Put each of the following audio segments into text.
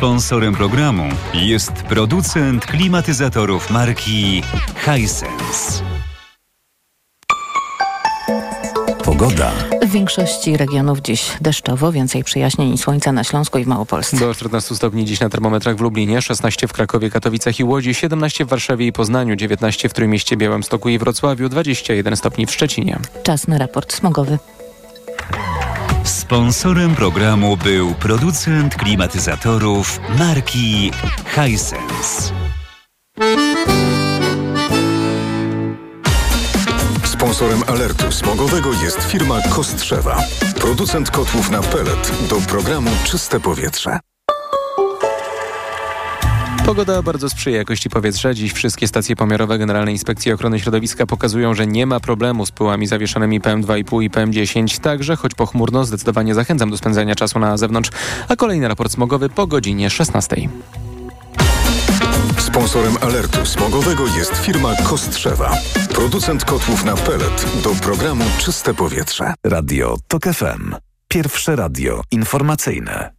Sponsorem programu jest producent klimatyzatorów marki Hisense. Pogoda. W większości regionów dziś deszczowo, więcej przyjaźnień i słońca na Śląsku i w Małopolsce. Do 14 stopni dziś na termometrach w Lublinie, 16 w Krakowie, Katowicach i Łodzi, 17 w Warszawie i Poznaniu, 19 w Trójmieście, Białymstoku i Wrocławiu, 21 stopni w Szczecinie. Czas na raport smogowy. Sponsorem programu był producent klimatyzatorów marki Hisense. Sponsorem alertu smogowego jest firma Kostrzewa. Producent kotłów na pelet do programu Czyste Powietrze. Pogoda bardzo sprzyja jakości powietrza. Dziś wszystkie stacje pomiarowe Generalnej Inspekcji Ochrony Środowiska pokazują, że nie ma problemu z pyłami zawieszonymi PM2,5 i PM10. Także, choć pochmurno, zdecydowanie zachęcam do spędzania czasu na zewnątrz. A kolejny raport smogowy po godzinie 16. Sponsorem alertu smogowego jest firma Kostrzewa. Producent kotłów na pelet do programu Czyste Powietrze. Radio TOK FM. Pierwsze radio informacyjne.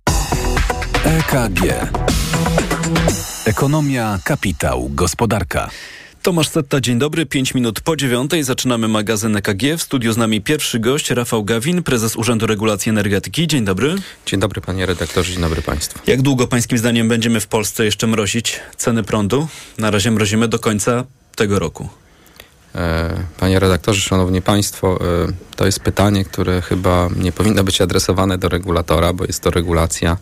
EKG. Ekonomia, kapitał, gospodarka. Tomasz Setta, dzień dobry. Pięć minut po dziewiątej zaczynamy magazyn EKG. W studiu z nami pierwszy gość, Rafał Gawin, prezes Urzędu Regulacji Energetyki. Dzień dobry. Dzień dobry panie redaktorze, dzień dobry państwu. Jak długo pańskim zdaniem będziemy w Polsce jeszcze mrozić ceny prądu? Na razie mrozimy do końca tego roku. E, panie redaktorze, szanowni państwo, e, to jest pytanie, które chyba nie powinno być adresowane do regulatora, bo jest to regulacja,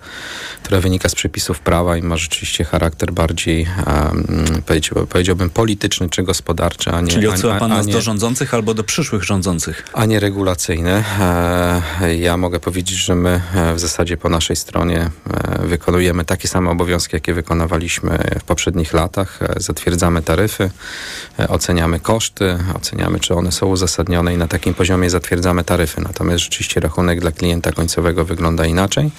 która wynika z przepisów prawa i ma rzeczywiście charakter bardziej, um, powiedziałbym, polityczny czy gospodarczy, a nie... Czyli odsyła pan nas do rządzących albo do przyszłych rządzących? A nie regulacyjny. E, ja mogę powiedzieć, że my w zasadzie po naszej stronie wykonujemy takie same obowiązki, jakie wykonywaliśmy w poprzednich latach. Zatwierdzamy taryfy, oceniamy koszty, oceniamy, czy one są uzasadnione i na takim poziomie zatwierdzamy taryfy. Natomiast rzeczywiście rachunek dla klienta końcowego wygląda inaczej.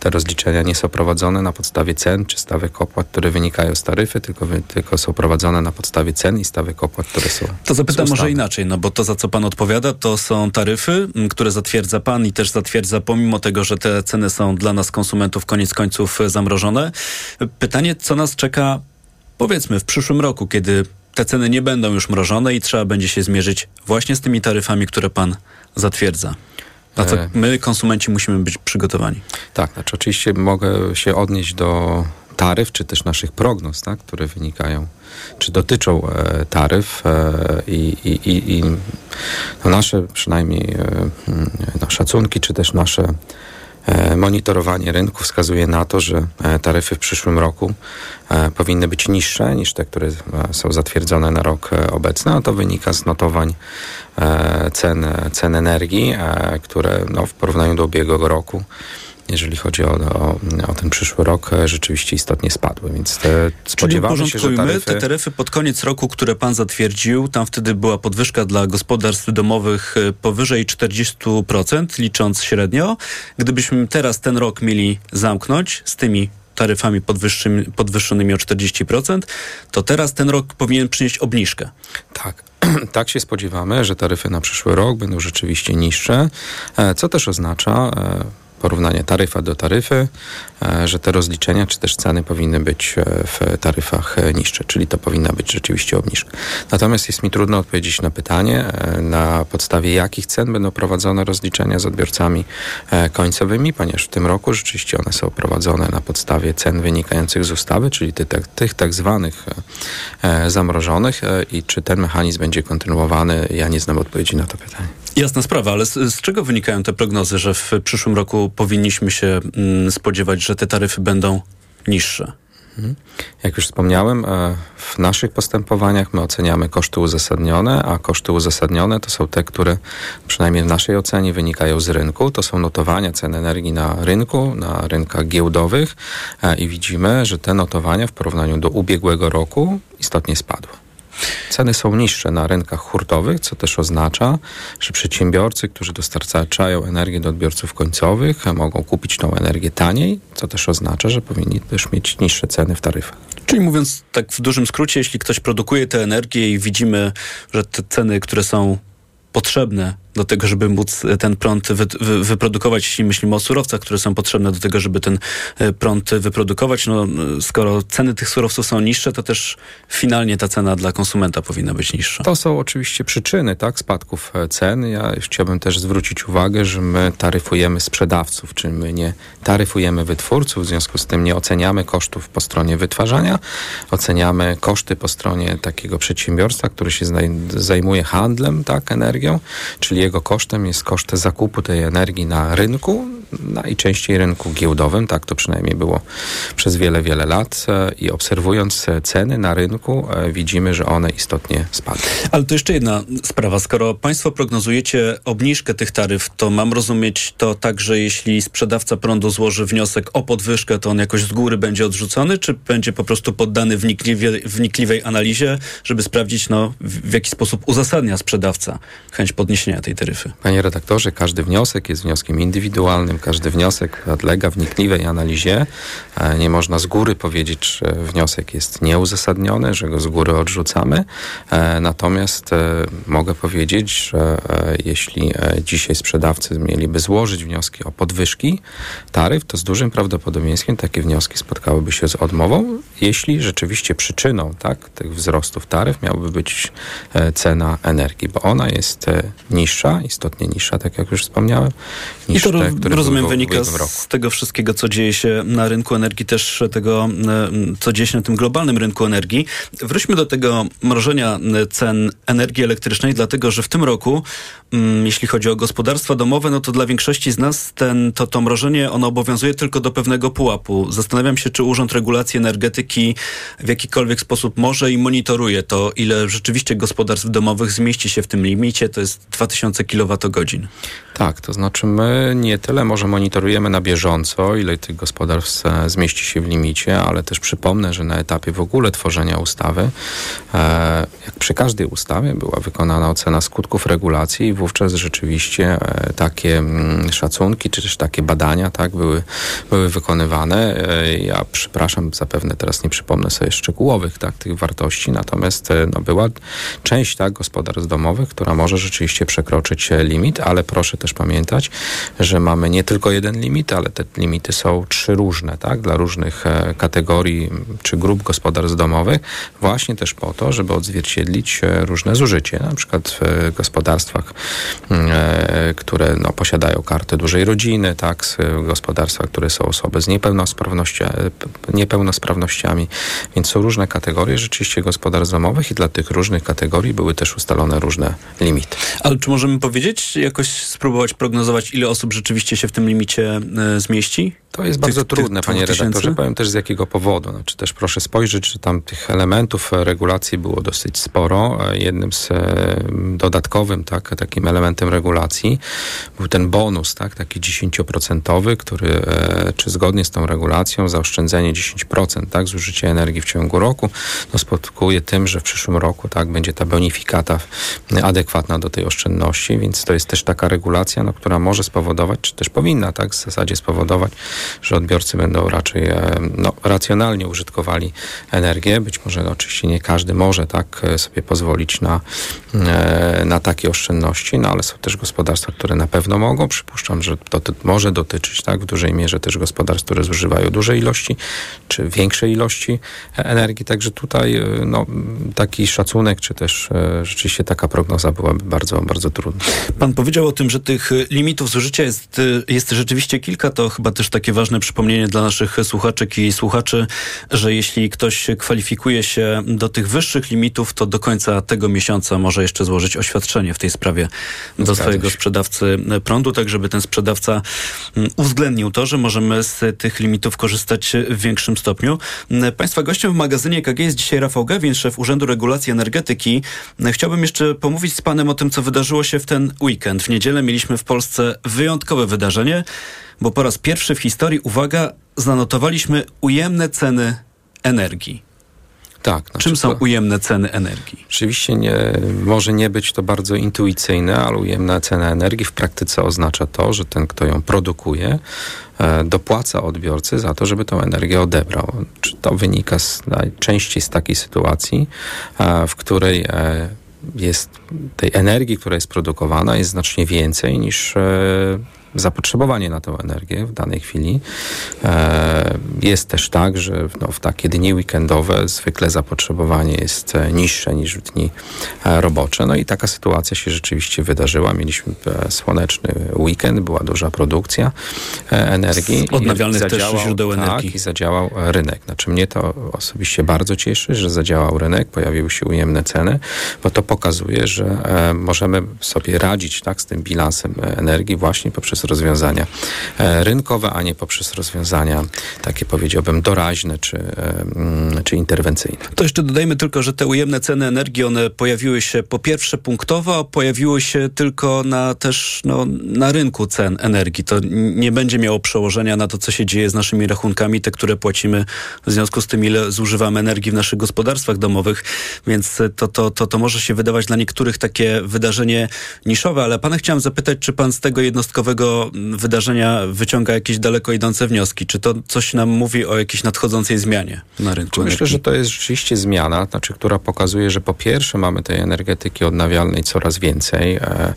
Te rozliczenia nie są prowadzone na podstawie cen czy stawek opłat, które wynikają z taryfy, tylko, tylko są prowadzone na podstawie cen i stawek opłat, które są. To zapytam może inaczej, no bo to za co pan odpowiada, to są taryfy, które zatwierdza pan i też zatwierdza pomimo tego, że te ceny są dla nas konsumentów koniec końców zamrożone. Pytanie, co nas czeka powiedzmy w przyszłym roku, kiedy te ceny nie będą już mrożone i trzeba będzie się zmierzyć właśnie z tymi taryfami, które pan zatwierdza. Na co e. my, konsumenci, musimy być przygotowani. Tak, znaczy oczywiście mogę się odnieść do taryf, czy też naszych prognoz, tak, które wynikają, czy dotyczą e, taryf e, i, i, i no nasze przynajmniej e, no, szacunki, czy też nasze monitorowanie rynku wskazuje na to, że e, taryfy w przyszłym roku e, powinny być niższe niż te, które są zatwierdzone na rok obecny, a to wynika z notowań cen, cen energii, które no, w porównaniu do ubiegłego roku jeżeli chodzi o, o, o, ten przyszły rok, e, rzeczywiście istotnie spadły, więc te spodziewamy się, że taryfy... te taryfy pod koniec roku, które pan zatwierdził, tam wtedy była podwyżka dla gospodarstw domowych e, powyżej 40%, licząc średnio. Gdybyśmy teraz ten rok mieli zamknąć z tymi taryfami podwyższonymi o 40%, to teraz ten rok powinien przynieść obniżkę. Tak. Tak się spodziewamy, że taryfy na przyszły rok będą rzeczywiście niższe, e, co też oznacza porównanie taryfa do taryfy, e, że te rozliczenia czy też ceny powinny być e, w taryfach e, niższe, czyli to powinna być rzeczywiście obniżka. Natomiast jest mi trudno odpowiedzieć na pytanie, na podstawie jakich cen będą prowadzone rozliczenia z odbiorcami końcowymi, ponieważ w tym roku rzeczywiście one są prowadzone na podstawie cen wynikających z ustawy, czyli tych, tych tak zwanych zamrożonych i czy ten mechanizm będzie kontynuowany, ja nie znam odpowiedzi na to pytanie. Jasna sprawa, ale z, z, czego wynikają te prognozy, że w przyszłym roku powinniśmy się mm, spodziewać, że te taryfy będą niższe? Mhm. Jak już wspomniałem, e, w naszych postępowaniach my oceniamy koszty uzasadnione, a koszty uzasadnione to są te, które przynajmniej w naszej ocenie wynikają z rynku. To są notowania cen energii na rynku, na rynkach giełdowych e, i widzimy, że te notowania w porównaniu do ubiegłego roku istotnie spadły. Ceny są niższe na rynkach hurtowych, co też oznacza, że przedsiębiorcy, którzy dostarczają energię do odbiorców końcowych, mogą kupić tą energię taniej, co też oznacza, że powinni też mieć niższe ceny w taryfach. Czyli mówiąc tak w dużym skrócie, jeśli ktoś produkuje tę energię i widzimy, że te ceny, które są potrzebne do tego, żeby móc ten prąd wy, wy, wyprodukować, jeśli myślimy o surowcach, które są potrzebne do tego, żeby ten prąd wyprodukować. No, skoro ceny tych surowców są niższe, to też finalnie ta cena dla konsumenta powinna być niższa. To są oczywiście przyczyny tak, spadków cen. Ja chciałbym też zwrócić uwagę, że my taryfujemy sprzedawców, czy my nie taryfujemy wytwórców, w związku z tym nie oceniamy kosztów po stronie wytwarzania, oceniamy koszty po stronie takiego przedsiębiorstwa, który się zajmuje handlem tak, energią, czyli jego kosztem jest koszt zakupu tej energii na rynku, najczęściej rynku giełdowym, tak to przynajmniej było przez wiele, wiele lat e, i obserwując ceny na rynku e, widzimy, że one istotnie spadły. Ale to jeszcze jedna sprawa. Skoro Państwo prognozujecie obniżkę tych taryf, to mam rozumieć to tak, że jeśli sprzedawca prądu złoży wniosek o podwyżkę, to on jakoś z góry będzie odrzucony, czy będzie po prostu poddany wnikliwie, wnikliwej analizie, żeby sprawdzić, no, w, w jaki sposób uzasadnia sprzedawca chęć podniesienia tej taryfy? Panie redaktorze, każdy wniosek jest wnioskiem indywidualnym, każdy wniosek podlega wnikliwej analizie. E, nie można z góry powiedzieć, że wniosek jest nieuzasadniony, że go z góry odrzucamy. E, natomiast e, mogę powiedzieć, że jeśli dzisiaj sprzedawcy mieliby złożyć wnioski o podwyżki taryf, to z dużym prawdopodobieństwem takie wnioski spotkałyby się z odmową, jeśli rzeczywiście przyczyną tak, tych wzrostów taryf miałaby być cena energii, bo ona jest niższa, istotnie niższa, tak jak już wspomniałem, niż I to te, które rozumiem wynika z tego wszystkiego, co dzieje się na rynku energii, też tego, co dzieje się na tym globalnym rynku energii. Wróćmy do tego mrożenia cen energii elektrycznej, dlatego że w tym roku, jeśli chodzi o gospodarstwa domowe, no to dla większości z nas ten, to, to mrożenie ono obowiązuje tylko do pewnego pułapu. Zastanawiam się, czy Urząd Regulacji Energetyki w jakikolwiek sposób może i monitoruje to, ile rzeczywiście gospodarstw domowych zmieści się w tym limicie, to jest 2000 kWh. Tak, to znaczy my nie tyle może monitorujemy na bieżąco, ile tych gospodarstw e, zmieści się w limicie, ale też przypomnę, że na etapie w ogóle tworzenia ustawy, e, jak przy każdej ustawie, była wykonana ocena skutków regulacji wówczas rzeczywiście e, takie mm, szacunki, czy też takie badania tak, były, były wykonywane. Ja przepraszam, zapewne teraz nie przypomnę sobie szczegółowych tak, tych wartości, natomiast no, była część tak, gospodarstw domowych, która może rzeczywiście przekroczyć limit, ale proszę też pamiętać, że mamy nie tylko jeden limit, ale te limity są trzy różne, tak, dla różnych e, kategorii czy grup gospodarstw domowych, właśnie też po to, żeby odzwierciedlić e, różne zużycie. Na przykład w gospodarstwach, e, które no, posiadają kartę dużej rodziny, tak, gospodarstwa, które są osoby z niepełnosprawnościami, więc są różne kategorie rzeczywiście gospodarstw domowych i dla tych różnych kategorii były też ustalone różne limity. Ale czy możemy powiedzieć, jakoś spróbować prognozować, ile osób rzeczywiście się w tym limicie e, zmieści? To jest bardzo trudne, tych panie redaktorze. Powiem też z jakiego powodu. Znaczy też proszę spojrzeć, że tam tych elementów regulacji było dosyć sporo. Jednym z e, dodatkowym, tak, takim elementem regulacji był ten bonus, tak, taki 10%, który, e, czy zgodnie z tą regulacją, zaoszczędzenie 10%, tak, zużycia energii w ciągu roku, no spotkuje tym, że w przyszłym roku, tak, będzie ta bonifikata adekwatna do tej oszczędności, więc to jest też taka regulacja, no, która może spowodować, czy też powinna, tak, w zasadzie spowodować, że odbiorcy będą raczej e, no, racjonalnie użytkowali energię. Być może no, oczywiście nie każdy może tak? E, sobie pozwolić na, na takie oszczędności, no ale są też gospodarstwa, które na pewno mogą. Przypuszczam, że to może dotyczyć tak w dużej mierze też gospodarstw, które zużywają duże ilości czy większej ilości energii. Także tutaj no, taki szacunek, czy też rzeczywiście taka prognoza byłaby bardzo, bardzo trudna. Pan powiedział o tym, że tych limitów zużycia jest, jest rzeczywiście kilka. To chyba też takie ważne przypomnienie dla naszych słuchaczek i słuchaczy, że jeśli ktoś kwalifikuje się do tych wyższych limitów, to do końca tego miesiąca może jeszcze złożyć oświadczenie w tej sprawie do Zgadza swojego sprzedawcy prądu, tak żeby ten sprzedawca mm, uwzględnił to, że możemy z tych limitów korzystać w większym stopniu. Państwa gościem w magazynie KG jest dzisiaj Rafał Gawin, szef Urzędu Regulacji Energetyki. Chciałbym jeszcze pomówić z panem o tym, co wydarzyło się w ten weekend. W niedzielę mieliśmy w Polsce wyjątkowe wydarzenie bo po raz pierwszy w historii, uwaga, zanotowaliśmy ujemne ceny energii. Tak. Znaczy Czym są ujemne ceny energii? Oczywiście nie, może nie być to bardzo intuicyjne, ale ujemna cena energii w praktyce oznacza to, że ten, kto ją produkuje, e, dopłaca odbiorcy za to, żeby tą energię odebrał. Czy to wynika z, najczęściej z takiej sytuacji, e, w której e, jest tej energii, która jest produkowana, jest znacznie więcej niż zapotrzebowanie na tę energię w danej chwili. E, jest też tak, że no, w takie dni weekendowe zwykle zapotrzebowanie jest e, niższe niż w dni e, robocze. No i taka sytuacja się rzeczywiście wydarzyła. Mieliśmy słoneczny weekend, była duża produkcja energii. Odnawialnych też źródeł tak, energii. i zadziałał rynek. Znaczy mnie to osobiście bardzo cieszy, że zadziałał rynek, pojawiły się ujemne ceny, bo to pokazuje, że możemy sobie radzić tak, z tym bilansem energii właśnie poprzez rozwiązania e, rynkowe, a nie poprzez rozwiązania takie powiedziałbym doraźne czy, e, mm, czy interwencyjne. To jeszcze dodajmy tylko, że te ujemne ceny energii, one pojawiły się po pierwsze punktowo, pojawiły się tylko na też no, na rynku cen energii. To nie będzie miało przełożenia na to, co się dzieje z naszymi rachunkami, te, które płacimy w związku z tym, ile zużywamy energii w naszych gospodarstwach domowych, więc to, to, to, to może się wydawać dla niektórych takie wydarzenie niszowe, ale pana chciałem zapytać, czy pan z tego jednostkowego wydarzenia wyciąga jakieś daleko idące wnioski? Czy to coś nam mówi o jakiejś nadchodzącej zmianie na rynku? Myślę, energii? że to jest rzeczywiście zmiana, znaczy, która pokazuje, że po pierwsze mamy tej energetyki odnawialnej coraz więcej, e,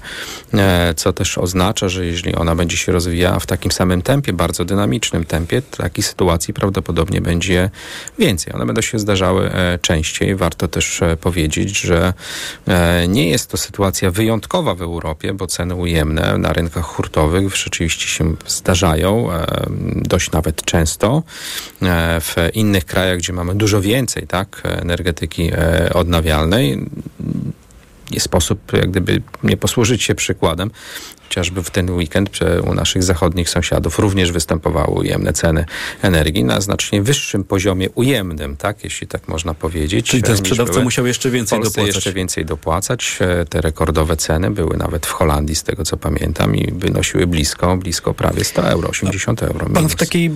e, co też oznacza, że jeżeli ona będzie się rozwijała w takim samym tempie, bardzo dynamicznym tempie, takiej sytuacji prawdopodobnie będzie więcej. One będą się zdarzały e, częściej. Warto też powiedzieć, że nie jest to sytuacja wyjątkowa w Europie, bo ceny ujemne na rynkach hurtowych rzeczywiście się zdarzają, e, dość nawet często. E, w innych krajach, gdzie mamy dużo więcej tak, energetyki e, odnawialnej, nie sposób jak gdyby nie posłużyć się przykładem chociażby w ten weekend u naszych zachodnich sąsiadów również występowały ujemne ceny energii na znacznie wyższym poziomie ujemnym, tak, jeśli tak można powiedzieć. Czyli ten sprzedawca musiał jeszcze więcej dopłacać. jeszcze więcej dopłacać. E, te rekordowe ceny były nawet w Holandii, z tego co pamiętam, i wynosiły blisko, blisko prawie 100 euro, 80 euro. Minus. Pan w takiej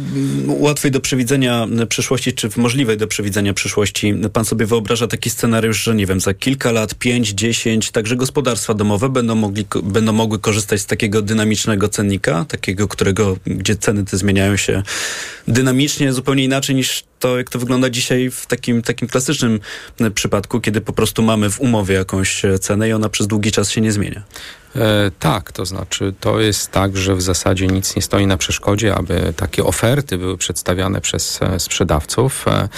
łatwej do przewidzenia przyszłości, czy w możliwej do przewidzenia przyszłości, pan sobie wyobraża taki scenariusz, że nie wiem, za kilka lat, 5, 10, także gospodarstwa domowe będą, mogli, będą mogły korzystać z takiego dynamicznego cennika, takiego, którego, gdzie ceny te zmieniają się dynamicznie, zupełnie inaczej niż to, jak to wygląda dzisiaj w takim, takim klasycznym przypadku, kiedy po prostu mamy w umowie jakąś cenę i ona przez długi czas się nie zmienia. E, tak, to znaczy to jest tak, że w zasadzie nic nie stoi na przeszkodzie, aby takie oferty były przedstawiane przez e, sprzedawców. E,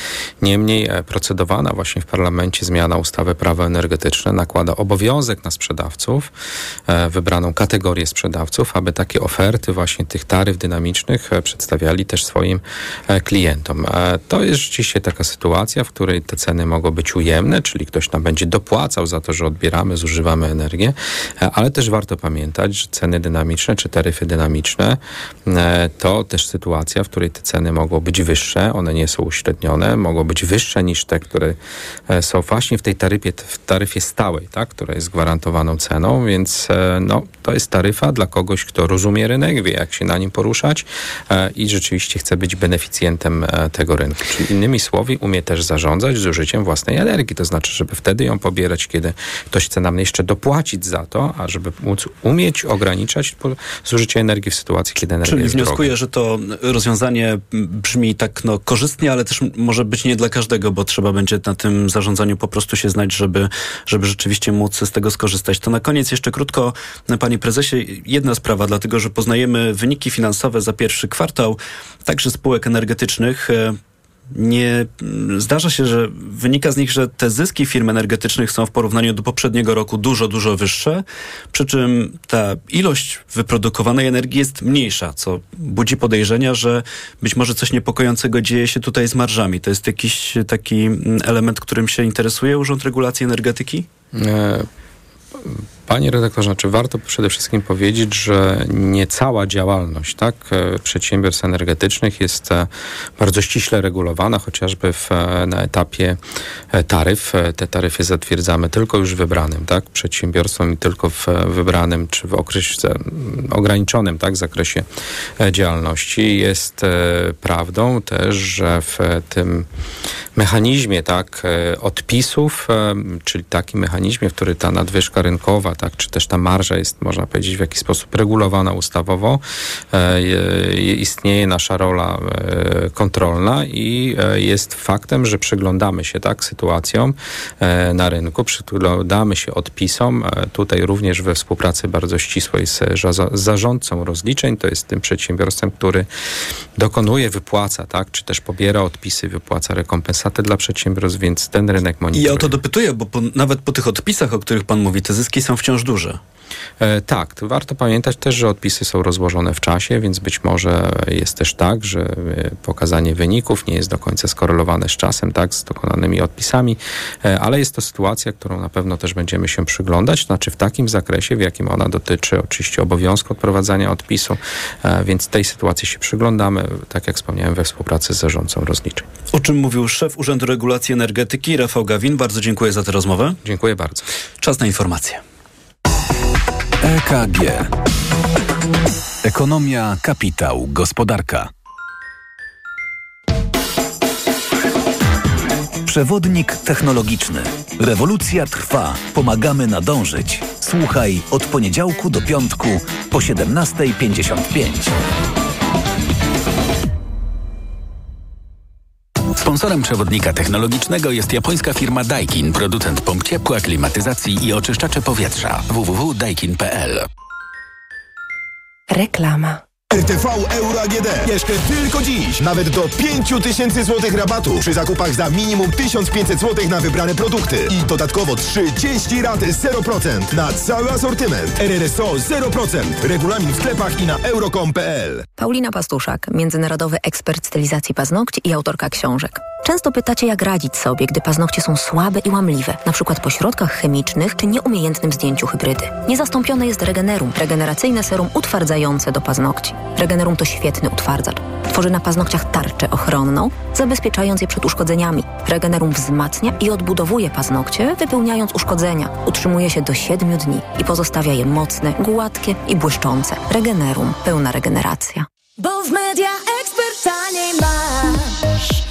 niemniej e, procedowana właśnie w parlamencie zmiana ustawy prawo energetyczne nakłada obowiązek na sprzedawców, wybraną kategorię sprzedawców, aby takie oferty właśnie tych taryf dynamicznych przedstawiali też swoim klientom. To jest rzeczywiście taka sytuacja, w której te ceny mogą być ujemne, czyli ktoś nam będzie dopłacał za to, że odbieramy, zużywamy energię, ale też też warto pamiętać, że ceny dynamiczne czy taryfy dynamiczne e, to też sytuacja, w której te ceny mogą być wyższe, one nie są uśrednione, mogą być wyższe niż te, które e, są właśnie w tej taryfie, w taryfie stałej, tak, która jest gwarantowaną ceną, więc e, no, to jest taryfa dla kogoś, kto rozumie rynek, wie jak się na nim poruszać i rzeczywiście chce być beneficjentem tego rynku. Czyli innymi słowy, umie też zarządzać zużyciem własnej energii, to znaczy, żeby wtedy ją pobierać, kiedy ktoś chce nam jeszcze dopłacić za to, a żeby móc umieć ograniczać zużycie energii w sytuacji, kiedy energia Czyli jest wnioskuję, droga. że to rozwiązanie brzmi tak no, korzystnie, ale też może być nie dla każdego, bo trzeba będzie na tym zarządzaniu po prostu się znać, żeby, żeby rzeczywiście móc z tego skorzystać. To na koniec jeszcze krótko, panie prezesie, jedna sprawa, dlatego że poznajemy wyniki finansowe za pierwszy kwartał, także spółek energetycznych nie zdarza się, że wynika z nich, że te zyski firm energetycznych są w porównaniu do poprzedniego roku dużo, dużo wyższe, przy czym ta ilość wyprodukowanej energii jest mniejsza, co budzi podejrzenia, że być może coś niepokojącego dzieje się tutaj z marżami. To jest jakiś taki element, którym się interesuje Urząd Regulacji Energetyki? E Panie redaktorze, znaczy warto przede wszystkim powiedzieć, że nie cała działalność tak, e, przedsiębiorstw energetycznych jest e, bardzo ściśle regulowana, chociażby w, e, na etapie taryf. Te taryfy zatwierdzamy tylko już wybranym tak, przedsiębiorstwom i tylko w wybranym czy w okresie ograniczonym tak, zakresie działalności. Jest prawdą też, że w tym mechanizmie tak, odpisów, czyli takim mechanizmie, w który ta nadwyżka rynkowa tak, czy też ta marża jest, można powiedzieć, w jakiś sposób regulowana ustawowo. Istnieje nasza rola kontrolna i jest faktem, że przyglądamy się tak sytuacjom na rynku, przyglądamy się odpisom, tutaj również we współpracy bardzo ścisłej z zarządcą rozliczeń, to jest tym przedsiębiorstwem, który dokonuje, wypłaca, tak, czy też pobiera odpisy, wypłaca rekompensaty dla przedsiębiorstw, więc ten rynek monitoruje. I ja o to dopytuję, bo po, nawet po tych odpisach, o których pan mówi, te zyski są wciąż duże. E, tak, warto pamiętać też, że odpisy są rozłożone w czasie, więc być może jest też tak, że e, pokazanie wyników nie jest do końca skorelowane z czasem, tak, z dokonanymi odpisami, e, ale jest to sytuacja, którą na pewno też będziemy się przyglądać, znaczy w takim zakresie, w jakim ona dotyczy oczywiście obowiązku odprowadzania odpisu, więc tej sytuacji się przyglądamy, tak jak wspomniałem, we współpracy z zarządcą rozliczeń. O czym mówił szef Urzędu Regulacji Energetyki Rafał Gawin. Bardzo dziękuję za tę rozmowę. Dziękuję bardzo. Czas na informacje. EKG. Ekonomia, kapitał, gospodarka. Przewodnik technologiczny. Rewolucja trwa. Pomagamy nadążyć. Słuchaj od poniedziałku do piątku po 17.55. Sponsorem przewodnika technologicznego jest japońska firma Daikin, producent pomp ciepła, klimatyzacji i oczyszczacze powietrza. www.daikin.pl Reklama. RTV Euro AGD. Jeszcze tylko dziś. Nawet do 5000 zł rabatu przy zakupach za minimum 1500 zł na wybrane produkty. I dodatkowo 30 rat 0% na cały asortyment. RRSO 0%. Regulamin w sklepach i na euro.com.pl. Paulina Pastuszak, międzynarodowy ekspert stylizacji paznokci i autorka książek. Często pytacie, jak radzić sobie, gdy paznokcie są słabe i łamliwe, na przykład po środkach chemicznych czy nieumiejętnym zdjęciu hybrydy. Niezastąpione jest Regenerum, regeneracyjne serum utwardzające do paznokci. Regenerum to świetny utwardzacz. Tworzy na paznokciach tarczę ochronną, zabezpieczając je przed uszkodzeniami. Regenerum wzmacnia i odbudowuje paznokcie, wypełniając uszkodzenia. Utrzymuje się do 7 dni i pozostawia je mocne, gładkie i błyszczące. Regenerum. Pełna regeneracja. Bo w Media Expert taniej masz.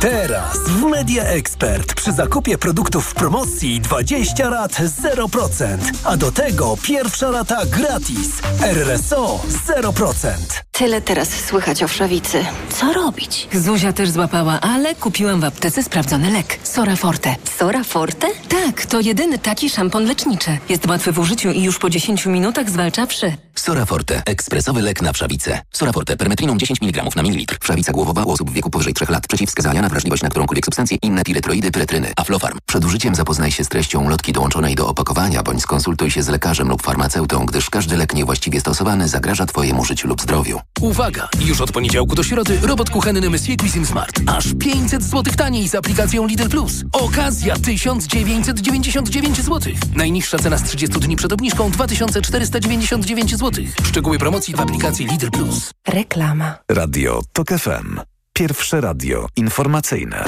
Teraz Media Expert przy zakupie produktów w promocji 20 rat 0%, a do tego pierwsza rata gratis. RRSO 0%. Tyle teraz słychać o wszawicy. Co robić? Zuzia też złapała, ale kupiłam w aptece sprawdzony lek. Sora Forte. Sora Forte? Tak, to jedyny taki szampon leczniczy. Jest łatwy w użyciu i już po 10 minutach zwalcza wszy. Sora Forte. Ekspresowy lek na wszawicę. Sora Forte. Permetriną 10 mg na mililitr. Wszawica głowowa u osób w wieku powyżej 3 lat. Przeciwwskazania na wrażliwość na którąkolwiek substancję. Inne piretroidy, pyretryny. Aflofarm. Przed użyciem zapoznaj się z treścią lotki dołączonej do opakowania, bądź skonsultuj się z lekarzem lub farmaceutą, gdyż każdy lek niewłaściwie stosowany zagraża Twojemu życiu lub zdrowiu. Uwaga! Już od poniedziałku do środy robot kuchenny Monsieur Cuisine Smart. Aż 500 zł taniej z aplikacją Lidl Plus. Okazja 1999 zł. Najniższa cena z 30 dni przed obniżką 2499 zł. Szczegóły promocji w aplikacji Lidl Plus. Reklama. Radio TOK FM. Pierwsze radio informacyjne.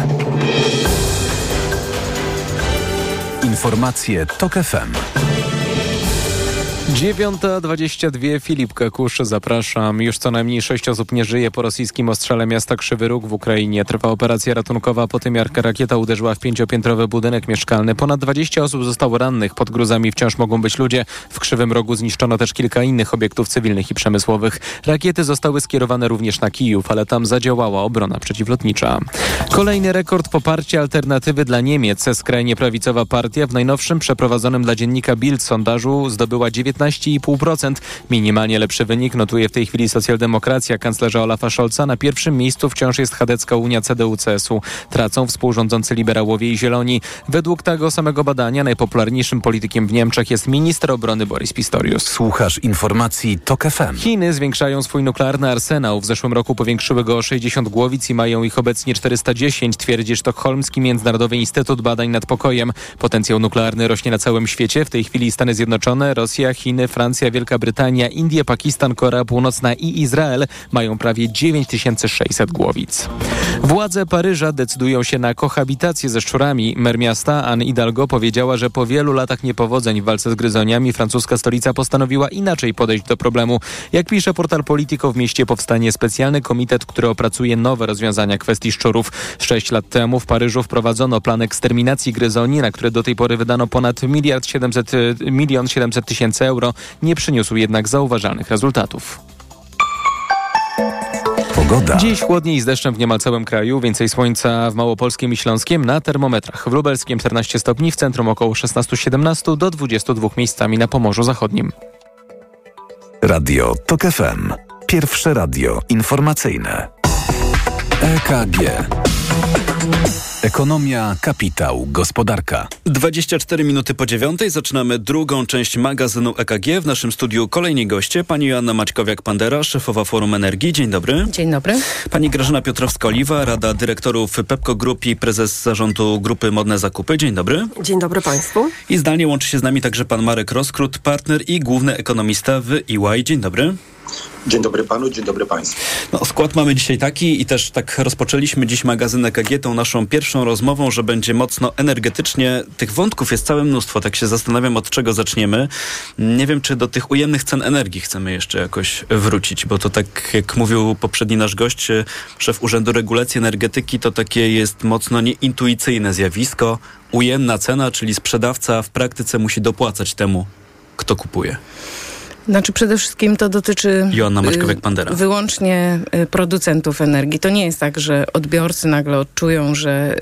Informacje TOK FM. 9.22 Filip Kakusz, zapraszam. Już co najmniej sześć osób nie żyje po rosyjskim ostrzale miasta Krzywy Róg w Ukrainie. Trwa operacja ratunkowa po tym, jak rakieta uderzyła w pięciopiętrowy budynek mieszkalny. Ponad 20 osób zostało rannych. Pod gruzami wciąż mogą być ludzie. W Krzywym Rogu zniszczono też kilka innych obiektów cywilnych i przemysłowych. Rakiety zostały skierowane również na Kijów, ale tam zadziałała obrona przeciwlotnicza. Kolejny rekord poparcia alternatywy dla Niemiec. Skrajnie prawicowa partia w najnowszym przeprowadzonym dla dziennika Bild sondażu zdobyła 19 15,5%. Minimalnie lepszy wynik notuje w tej chwili socjaldemokracja kanclerza Olafa Scholza. Na pierwszym miejscu wciąż jest chadecka Unia CDU-CSU. Tracą współrządzący liberałowie i zieloni. Według tego samego badania najpopularniejszym politykiem w Niemczech jest minister obrony Boris Pistorius. Słuchasz informacji TOK FM. Chiny zwiększają swój nuklearny arsenał. W zeszłym roku powiększyły go o 60 głowic i mają ich obecnie 410, twierdzi Sztokholmski Międzynarodowy Instytut Badań nad Pokojem. Potencjał nuklearny rośnie na całym świecie. W tej chwili Stany Zjednoczone, Rosja, Chiny Chiny, Francja, Wielka Brytania, Indie, Pakistan, Korea Północna i Izrael mają prawie 9600 głowic. Władze Paryża decydują się na kohabitację ze szczurami. Mer miasta Anne Hidalgo powiedziała, że po wielu latach niepowodzeń w walce z gryzoniami francuska stolica postanowiła inaczej podejść do problemu. Jak pisze portal Politico, w mieście powstanie specjalny komitet, który opracuje nowe rozwiązania kwestii szczurów. Sześć lat temu w Paryżu wprowadzono plan eksterminacji gryzoni, na które do tej pory wydano ponad miliard 700, milion 700 tysięcy euro. Nie przyniósł jednak zauważalnych rezultatów. Pogoda. Dziś chłodniej z deszczem w niemal całym kraju, więcej słońca w Małopolskim i Śląskiem na termometrach. W Lubelskim 14 stopni, w centrum około 16-17 do 22 miejscami na Pomorzu Zachodnim. Radio TOK FM. Pierwsze radio informacyjne. EKG. Ekonomia, kapitał, gospodarka. 24 minuty po dziewiątej zaczynamy drugą część magazynu EKG. W naszym studiu kolejni goście. Pani Joanna Maćkowiak-Pandera, szefowa Forum Energii. Dzień dobry. Dzień dobry. Pani Grażyna Piotrowska-Oliwa, Rada Dyrektorów Pepco Group i prezes zarządu Grupy Modne Zakupy. Dzień dobry. Dzień dobry Państwu. I zdalnie łączy się z nami także pan Marek Roskrót, partner i główny ekonomista w EY. Dzień dobry. Dzień dobry panu, dzień dobry państwu. No, skład mamy dzisiaj taki i też tak rozpoczęliśmy dziś magazyn EKG tą naszą pierwszą rozmową, że będzie mocno energetycznie. Tych wątków jest całe mnóstwo, tak się zastanawiam od czego zaczniemy. Nie wiem, czy do tych ujemnych cen energii chcemy jeszcze jakoś wrócić, bo to tak jak mówił poprzedni nasz gość, szef Urzędu Regulacji Energetyki, to takie jest mocno nieintuicyjne zjawisko. Ujemna cena, czyli sprzedawca w praktyce musi dopłacać temu, kto kupuje. Znaczy przede wszystkim to dotyczy Joanna Maćkowiak-Pandera. wyłącznie y, producentów energii. To nie jest tak, że odbiorcy nagle odczują, że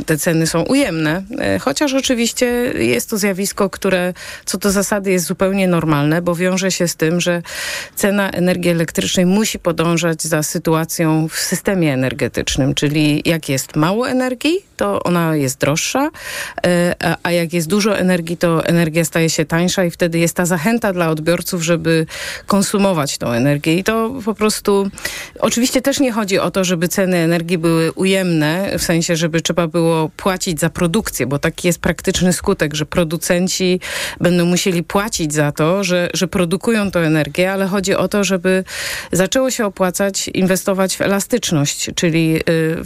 y, te ceny są ujemne, y, chociaż oczywiście jest to zjawisko, które co do zasady jest zupełnie normalne, bo wiąże się z tym, że cena energii elektrycznej musi podążać za sytuacją w systemie energetycznym, czyli jak jest mało energii, to ona jest droższa, a jak jest dużo energii, to energia staje się tańsza i wtedy jest ta zachęta dla odbiorców, żeby konsumować tą energię. I to po prostu, oczywiście też nie chodzi o to, żeby ceny energii były ujemne, w sensie, żeby trzeba było płacić za produkcję, bo taki jest praktyczny skutek, że producenci będą musieli płacić za to, że, że produkują tą energię, ale chodzi o to, żeby zaczęło się opłacać inwestować w elastyczność, czyli y,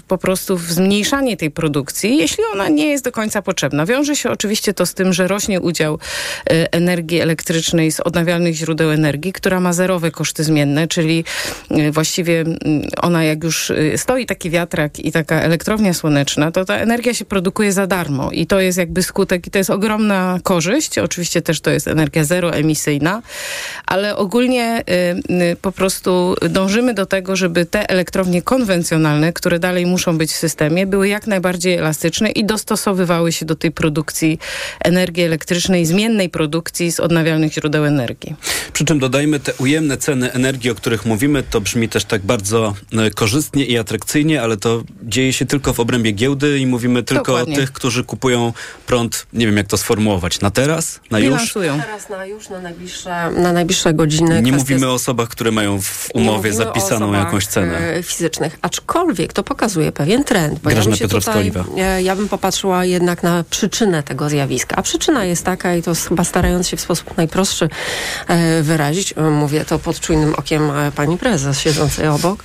po prostu w zmniejszanie tej produkcji, jeśli ona nie jest do końca potrzebna. Wiąże się oczywiście to z tym, że rośnie udział y, energii elektrycznej z odnawialnych źródeł źródeł energii, która ma zerowe koszty zmienne, czyli y, właściwie mm, ona jak już y, stoi taki wiatrak i taka elektrownia słoneczna, to ta energia się produkuje za darmo i to jest jakby skutek i to jest ogromna korzyść. Oczywiście też to jest energia zeroemisyjna, ale ogólnie y, po prostu dążymy do tego, żeby te elektrownie konwencjonalne, które dalej muszą być w systemie, były jak najbardziej elastyczne i dostosowywały się do tej produkcji energii elektrycznej, zmiennej produkcji z odnawialnych źródeł energii. Przy czym dodajmy te ujemne ceny energii, o których mówimy, to brzmi też tak bardzo e, korzystnie i atrakcyjnie, ale to dzieje się tylko w obrębie giełdy i mówimy tylko Dokładnie. o tych, którzy kupują prąd, nie wiem jak to sformułować, na teraz, na Bilansują. już? Teraz na już, na najbliższe, na najbliższe godziny. Nie mówimy o osobach, które mają w umowie zapisaną jakąś cenę. E, fizycznych, aczkolwiek to pokazuje pewien trend. Bo Grażyna ja, tutaj, e, ja bym popatrzyła jednak na przyczynę tego zjawiska. A przyczyna jest taka, i to chyba starając się w sposób najprostszy wyrazić. Mówię to pod czujnym okiem e, pani prezes siedzącej obok.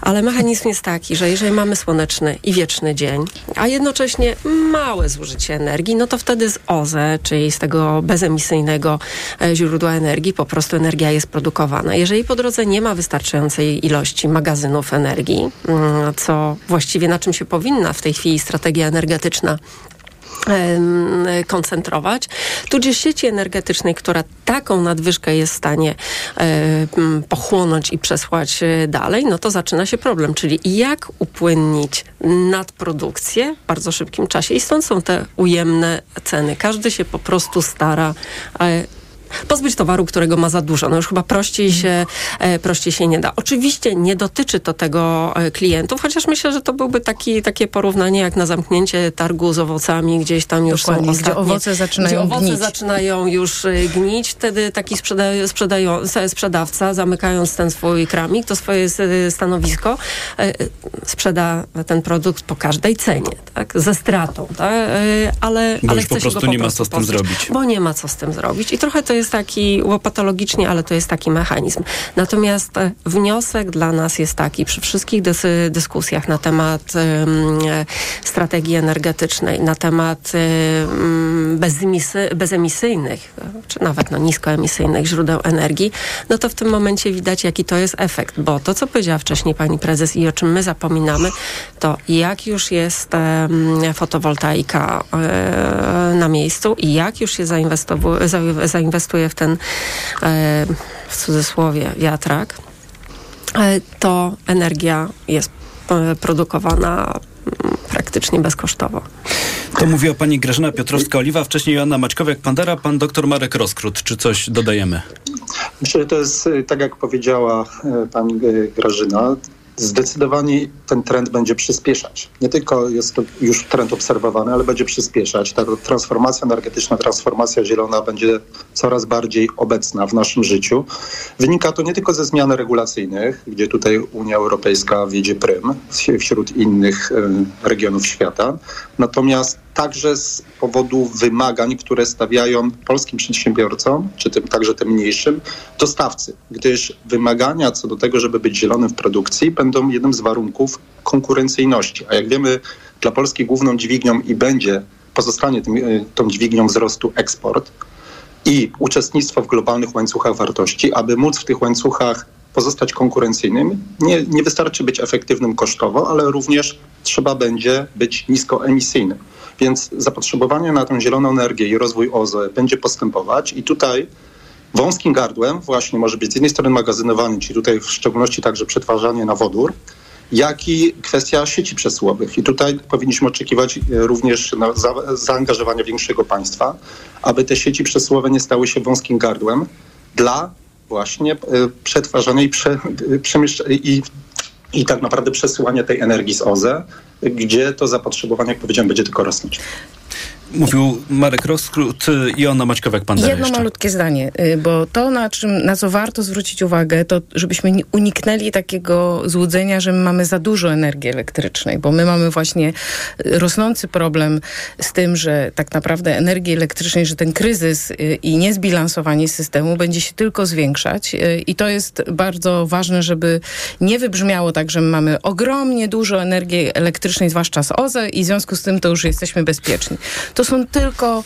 Ale mechanizm jest taki, że jeżeli mamy słoneczny i wieczny dzień, a jednocześnie małe zużycie energii, no to wtedy z OZE, czyli z tego bezemisyjnego e, źródła energii, po prostu energia jest produkowana. Jeżeli po drodze nie ma wystarczającej ilości magazynów energii, mm, co właściwie na czym się powinna w tej chwili strategia energetyczna koncentrować, tudzież sieci energetycznej, która taką nadwyżkę jest w stanie pochłonąć i przesłać e, dalej, no to zaczyna się problem, czyli jak upłynnić nadprodukcję w bardzo szybkim czasie i stąd są te ujemne ceny. Każdy się po prostu stara e, pozbyć towaru, którego ma za dużo. No już chyba prościej się, e, prościej się nie da. Oczywiście nie dotyczy to tego e, klientów, chociaż myślę, że to byłby taki, takie porównanie jak na zamknięcie targu z owocami, gdzieś tam już Dokładnie, są ostatnie, gdzie owoce zaczynają gdzie owoce gnić. zaczynają już e, gnić. Wtedy taki sprzeda sprzedają, sprzedawca, zamykając ten swój kramik, to swoje stanowisko, sprzeda ten produkt po każdej cenie, tak? ze stratą, tak? ale, bo ale już po prostu nie ma co z tym zrobić. Bo nie ma co z tym zrobić. I trochę to jest taki łopatologicznie, ale to jest taki mechanizm. Natomiast e, wniosek dla nas jest taki, przy wszystkich dys dyskusjach na temat um, strategii energetycznej, na temat um, bezemisy bezemisyjnych, czy nawet no, niskoemisyjnych źródeł energii, no to w tym momencie widać, jaki to jest efekt, bo to, co powiedziała wcześniej pani prezes i o czym my zapominamy, to jak już jest um, fotowoltaika na miejscu i jak już się zainwestuje w ten e, w cudzysłowie wiatrak, e, to energia jest e, produkowana mm, praktycznie bezkosztowo. To mówiła pani Grażyna Piotrowska-Oliwa, wcześniej Joanna Maćkowiak-Pandera, pan doktor Marek Roskrót. Czy coś dodajemy? Myślę, że to jest, tak jak powiedziała pani Grażyna, zdecydowanie ten trend będzie przyspieszać. Nie tylko jest to już trend obserwowany, ale będzie przyspieszać. Ta transformacja energetyczna, transformacja zielona będzie coraz bardziej obecna w naszym życiu. Wynika to nie tylko ze zmian regulacyjnych, gdzie tutaj Unia Europejska wiedzie prym wśród innych regionów świata, natomiast także z powodu wymagań, które stawiają polskim przedsiębiorcom, czy tym także tym mniejszym, dostawcy, gdyż wymagania co do tego, żeby być zielonym w produkcji, będą jednym z warunków konkurencyjności. A jak wiemy, dla Polski główną dźwignią i będzie, pozostanie tym, y, tą dźwignią wzrostu eksport i uczestnictwo w globalnych łańcuchach wartości, aby móc w tych łańcuchach pozostać konkurencyjnym, nie, nie wystarczy być efektywnym kosztowo, ale również trzeba będzie być niskoemisyjnym. Więc zapotrzebowanie na tę zieloną energię i rozwój OZE będzie postępować i tutaj wąskim gardłem właśnie może być z jednej strony magazynowanie, czyli tutaj w szczególności także przetwarzanie na wodór, jak i kwestia sieci przesyłowych. I tutaj powinniśmy oczekiwać e, również zaangażowania większego państwa, aby te sieci przesyłowe nie stały się wąskim gardłem dla właśnie e, przetwarzania i, prze, e, i, i tak naprawdę przesyłania tej energii z OZE, gdzie to zapotrzebowanie, jak powiedziałem, będzie tylko rosnąć. Mówił Marek Roskrót i Anna Maćkowiak-Pandera Jedno jeszcze. malutkie zdanie, y, bo to, na, czym, na co warto zwrócić uwagę, to żebyśmy uniknęli takiego złudzenia, że my mamy za dużo energii elektrycznej, bo my mamy właśnie y, rosnący problem z tym, że tak naprawdę energii elektrycznej, że ten kryzys y, i niezbilansowanie systemu będzie się tylko zwiększać i to jest bardzo ważne, żeby nie wybrzmiało tak, że my mamy ogromnie dużo energii elektrycznej, zwłaszcza z OZE i w związku z tym to już jesteśmy bezpieczni to są tylko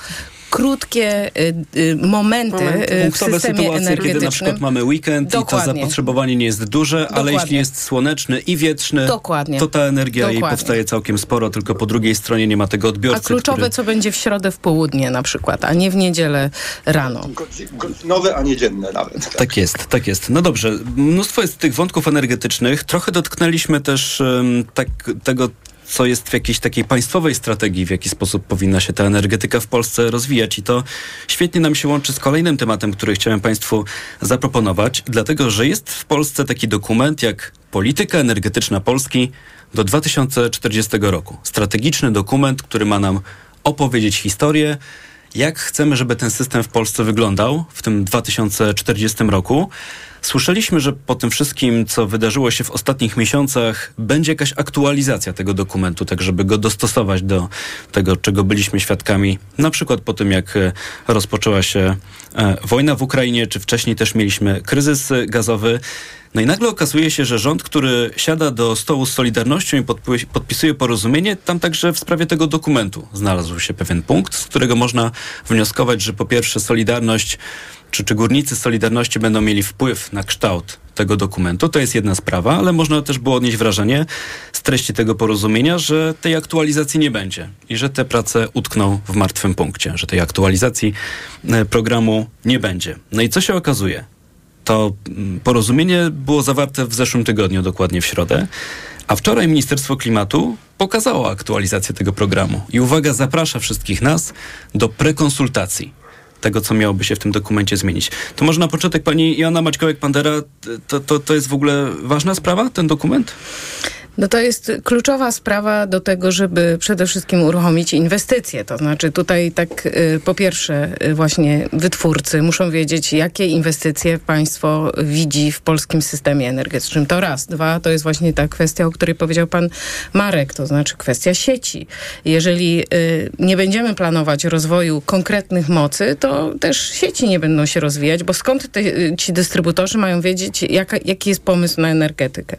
krótkie y, y, momenty y, w systemie sytuacje, energetycznym. kiedy na przykład mamy weekend Dokładnie. i to zapotrzebowanie nie jest duże, Dokładnie. ale jeśli jest słoneczny i wieczny, Dokładnie. to ta energia Dokładnie. jej powstaje całkiem sporo, tylko po drugiej stronie nie ma tego odbiorcy. A kluczowe, który... co będzie w środę w południe na przykład, a nie w niedzielę rano. Nowe, a nie dzienne nawet. Tak. tak jest, tak jest. No dobrze, mnóstwo jest tych wątków energetycznych. Trochę dotknęliśmy też um, tak, tego, co jest w jakiejś takiej państwowej strategii, w jaki sposób powinna się ta energetyka w Polsce rozwijać. I to świetnie nam się łączy z kolejnym tematem, który chciałem Państwu zaproponować, dlatego że jest w Polsce taki dokument jak Polityka Energetyczna Polski do 2040 roku. Strategiczny dokument, który ma nam opowiedzieć historię, jak chcemy, żeby ten system w Polsce wyglądał w tym 2040 roku. Słyszeliśmy, że po tym wszystkim, co wydarzyło się w ostatnich miesiącach, będzie jakaś aktualizacja tego dokumentu, tak żeby go dostosować do tego, czego byliśmy świadkami, na przykład po tym, jak e, rozpoczęła się e, wojna w Ukrainie, czy wcześniej też mieliśmy kryzys gazowy. No i nagle okazuje się, że rząd, który siada do stołu z Solidarnością i podpisuje porozumienie, tam także w sprawie tego dokumentu znalazł się pewien punkt, z którego można wnioskować, że po pierwsze Solidarność czy, czy górnicy Solidarności będą mieli wpływ na kształt tego dokumentu. To jest jedna sprawa, ale można też było odnieść wrażenie z treści tego porozumienia, że tej aktualizacji nie będzie i że te prace utkną w martwym punkcie, że tej aktualizacji e, programu nie będzie. No i co się okazuje? To mm, porozumienie było zawarte w zeszłym tygodniu, dokładnie w środę, a wczoraj Ministerstwo Klimatu pokazało aktualizację tego programu. I uwaga, zaprasza wszystkich nas do prekonsultacji tego, co miałoby się w tym dokumencie zmienić. To może na początek pani Joanna Maćkołek-Pandera, to, to, to jest w ogóle ważna sprawa, ten dokument? No to jest kluczowa sprawa do tego, żeby przede wszystkim uruchomić inwestycje. To znaczy tutaj tak y, po pierwsze y, właśnie wytwórcy muszą wiedzieć, jakie inwestycje państwo widzi w polskim systemie energetycznym. To raz. Dwa, to jest właśnie ta kwestia, o której powiedział pan Marek, to znaczy kwestia sieci. Jeżeli y, nie będziemy planować rozwoju konkretnych mocy, to też sieci nie będą się rozwijać, bo skąd te, ci dystrybutorzy mają wiedzieć, jaka, jaki jest pomysł na energetykę.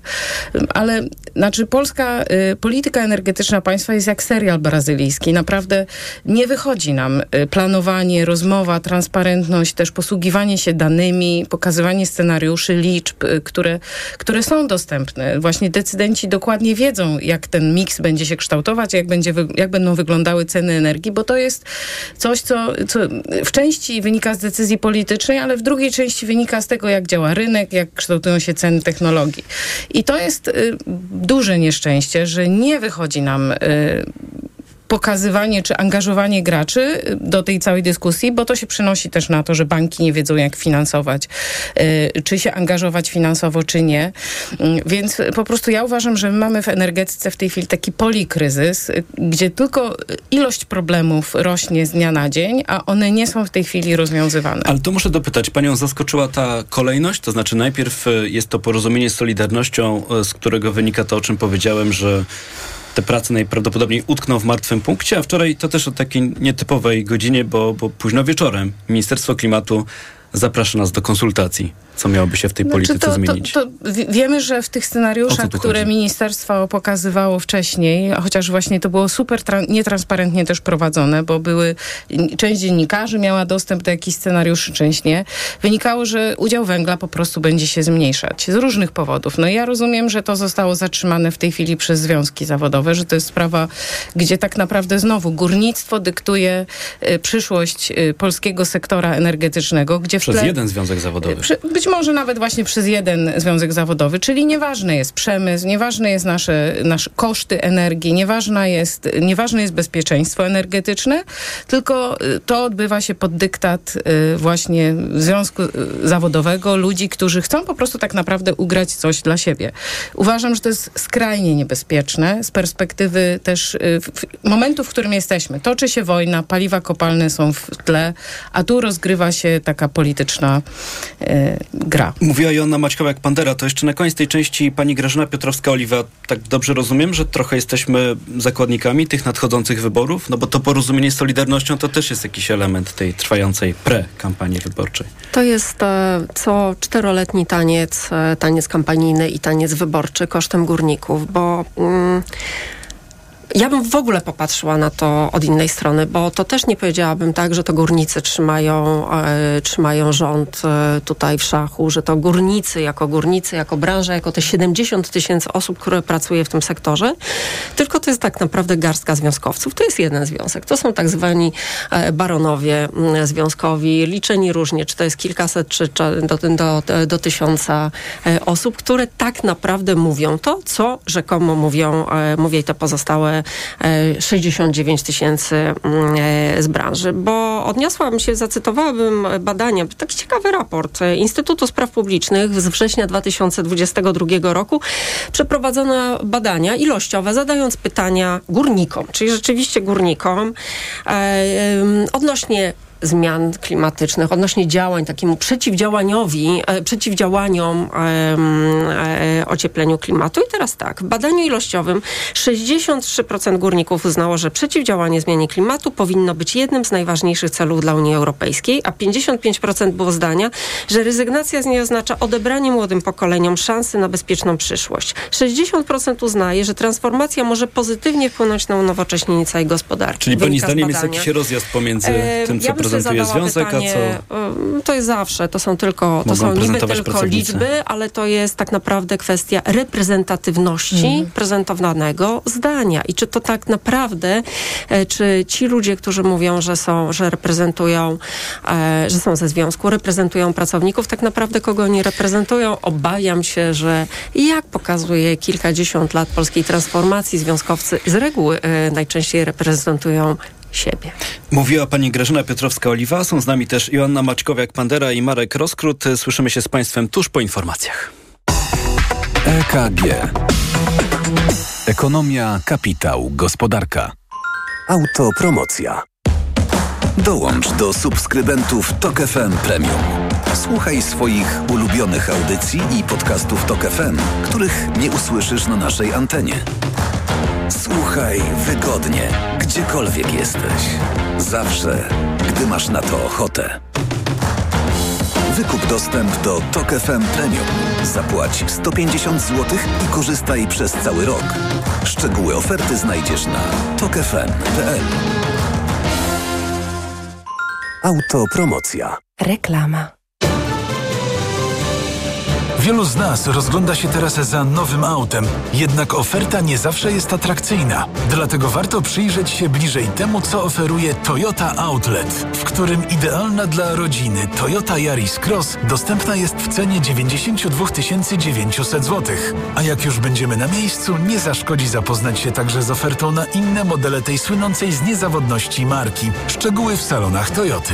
Ale znaczy polska y, polityka energetyczna państwa jest jak serial brazylijski. Naprawdę nie wychodzi nam y, planowanie, rozmowa, transparentność, też posługiwanie się danymi, pokazywanie scenariuszy, liczb, y, które, które są dostępne. Właśnie decydenci dokładnie wiedzą, jak ten miks będzie się kształtować, jak, będzie, jak będą wyglądały ceny energii, bo to jest coś, co, co w części wynika z decyzji politycznej, ale w drugiej części wynika z tego, jak działa rynek, jak kształtują się ceny technologii. I to jest y, duże nieszczęście, że nie wychodzi nam y, pokazywanie czy angażowanie graczy y, do tej całej dyskusji, bo to się przynosi też na to, że banki nie wiedzą, jak finansować, y, czy się angażować finansowo, czy nie. Mm, Więc po prostu ja uważam, że my mamy w energetyce w tej chwili taki polikryzys, y, gdzie tylko ilość problemów rośnie z dnia na dzień, a one nie są w tej chwili rozwiązywane. Ale to muszę dopytać, panią zaskoczyła ta kolejność? To znaczy najpierw jest to porozumienie z Solidarnością, z którego wynika to, o czym powiedziałem, że te prace najprawdopodobniej utkną w martwym punkcie, a wczoraj to też o takiej nietypowej godzinie, bo, bo późno wieczorem Ministerstwo Klimatu zaprasza nas do konsultacji, co miałoby się w tej polityce Znaczy, to, zmienić. To, to wi- wiemy, że w tych scenariuszach, które chodzi? ministerstwo pokazywało wcześniej, chociaż właśnie to było super tra- nietransparentnie też prowadzone, bo były, część dziennikarzy miała dostęp do jakichś scenariuszy, część nie, wynikało, że udział węgla po prostu będzie się zmniejszać z różnych powodów. No ja rozumiem, że to zostało zatrzymane w tej chwili przez związki zawodowe, że to jest sprawa, gdzie tak naprawdę znowu górnictwo dyktuje y, przyszłość y, polskiego sektora energetycznego, gdzie w Przez tle- jeden związek zawodowy. przy, być może nawet właśnie przez jeden związek zawodowy, czyli nieważny jest przemysł, nieważne jest nasze, nasze koszty energii, nieważna jest, nieważne jest bezpieczeństwo energetyczne, tylko y, to odbywa się pod dyktat y, właśnie związku y, zawodowego, ludzi, którzy chcą po prostu tak naprawdę ugrać coś dla siebie. Uważam, że to jest skrajnie niebezpieczne z perspektywy też momentu, w którym jesteśmy. Toczy się wojna, paliwa kopalne są w tle, a tu rozgrywa się taka polityczna gra. Mówiła Joanna Maćkowiak-Pandera, to jeszcze na koniec tej części pani Grażyna Piotrowska-Oliwa. Tak dobrze rozumiem, że trochę jesteśmy zakładnikami tych nadchodzących wyborów? No bo to porozumienie z Solidarnością to też jest jakiś element tej trwającej pre-kampanii wyborczej. To jest e, co czteroletni taniec, e, taniec kampanijny i taniec wyborczy kosztem górników, bo mm, ja bym w ogóle popatrzyła na to od innej strony, bo to też nie powiedziałabym tak, że to górnicy trzymają, e, trzymają rząd e, tutaj w szachu, że to górnicy jako górnicy, jako branża, jako te 70 tysięcy osób, które pracuje w tym sektorze, tylko to jest tak naprawdę garstka związkowców. To jest jeden związek. To są tak zwani e, baronowie mm, związkowi, liczeni różnie, czy to jest kilkaset, czy, czy do, do, do tysiąca e, osób, które tak naprawdę mówią to, co rzekomo mówią, e, mówię te pozostałe 69 tysięcy mm, e, z branży, bo odniosłam się, zacytowałabym badania, taki ciekawy raport e, Instytutu Spraw Publicznych z września 2022 roku. Przeprowadzono badania ilościowe, zadając pytania górnikom, czyli rzeczywiście górnikom, e, odnośnie zmian klimatycznych, odnośnie działań takiemu przeciwdziałaniowi, e, przeciwdziałaniom e, ociepleniu klimatu. I teraz tak, w badaniu ilościowym 63% górników uznało, że przeciwdziałanie zmianie klimatu powinno być jednym z najważniejszych celów dla Unii Europejskiej, a 55% było zdania, że rezygnacja z niej oznacza odebranie młodym pokoleniom szansy na bezpieczną przyszłość. 60% uznaje, że transformacja może pozytywnie wpłynąć na unowocześnienie całej gospodarki. Czyli pani zdaniem jest jakiś rozjazd pomiędzy E, tym, co ja bym sobie prezentuje zadała związek, pytanie, a co... em, To jest zawsze, to są tylko, to są niby tylko pracownicy. liczby, ale to jest tak naprawdę kwestia reprezentatywności Mhm. prezentowanego zdania. I czy to tak naprawdę, e, czy ci ludzie, którzy mówią, że są, że reprezentują, e, że są ze związku, reprezentują pracowników, tak naprawdę kogo oni reprezentują? Obawiam się, że jak pokazuje kilkadziesiąt lat polskiej transformacji, związkowcy z reguły e, najczęściej reprezentują siebie. Mówiła pani Grażyna Piotrowska-Oliwa, są z nami też Joanna Maćkowiak-Pandera i Marek Roskrót. Słyszymy się z państwem tuż po informacjach. EKG. Ekonomia, kapitał, gospodarka. Autopromocja. Dołącz do subskrybentów Tok FM Premium. Słuchaj swoich ulubionych audycji i podcastów Tok FM, których nie usłyszysz na naszej antenie. Słuchaj wygodnie, gdziekolwiek jesteś. Zawsze, gdy masz na to ochotę. Wykup dostęp do Tok FM Premium. Zapłać 150 zł i korzystaj przez cały rok. Szczegóły oferty znajdziesz na tokefm.pl. Autopromocja. Reklama. Wielu z nas rozgląda się teraz za nowym autem, jednak oferta nie zawsze jest atrakcyjna. Dlatego warto przyjrzeć się bliżej temu, co oferuje Toyota Outlet, w którym idealna dla rodziny Toyota Yaris Cross dostępna jest w cenie 92 900 zł. A jak już będziemy na miejscu, nie zaszkodzi zapoznać się także z ofertą na inne modele tej słynącej z niezawodności marki. Szczegóły w salonach Toyoty.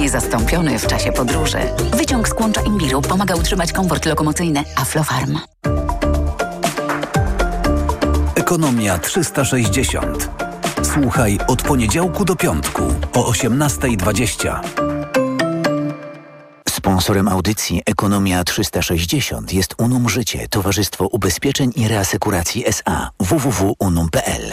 Niezastąpiony w czasie podróży. Wyciąg z kłącza imbiru pomaga utrzymać komfort lokomocyjny. Aflofarm. Ekonomia 360. Słuchaj od poniedziałku do piątku o 18.20. Sponsorem audycji Ekonomia 360 jest Unum Życie, Towarzystwo Ubezpieczeń i Reasekuracji SA www.unum.pl.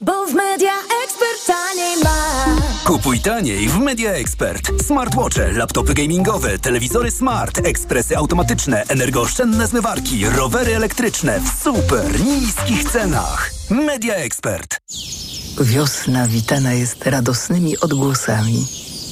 Bo w Media Expert taniej masz. Kupuj taniej w Media Expert. Smartwatche, laptopy gamingowe, telewizory smart, ekspresy automatyczne, energooszczędne zmywarki, rowery elektryczne w super niskich cenach. Media Expert. Wiosna witana jest radosnymi odgłosami.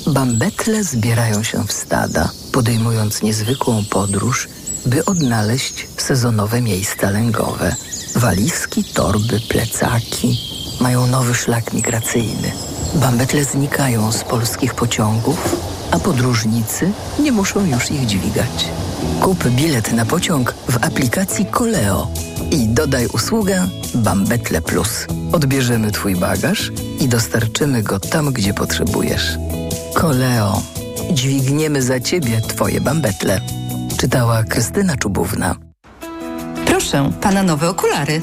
Bambetle zbierają się w stada, podejmując niezwykłą podróż, by odnaleźć sezonowe miejsca lęgowe. Walizki, torby, plecaki mają nowy szlak migracyjny. Bambetle znikają z polskich pociągów, a podróżnicy nie muszą już ich dźwigać. Kup bilet na pociąg w aplikacji Koleo i dodaj usługę Bambetle Plus. Odbierzemy Twój bagaż i dostarczymy go tam, gdzie potrzebujesz. Koleo. Dźwigniemy za Ciebie Twoje bambetle. Czytała Krystyna Czubówna. Proszę, pana nowe okulary.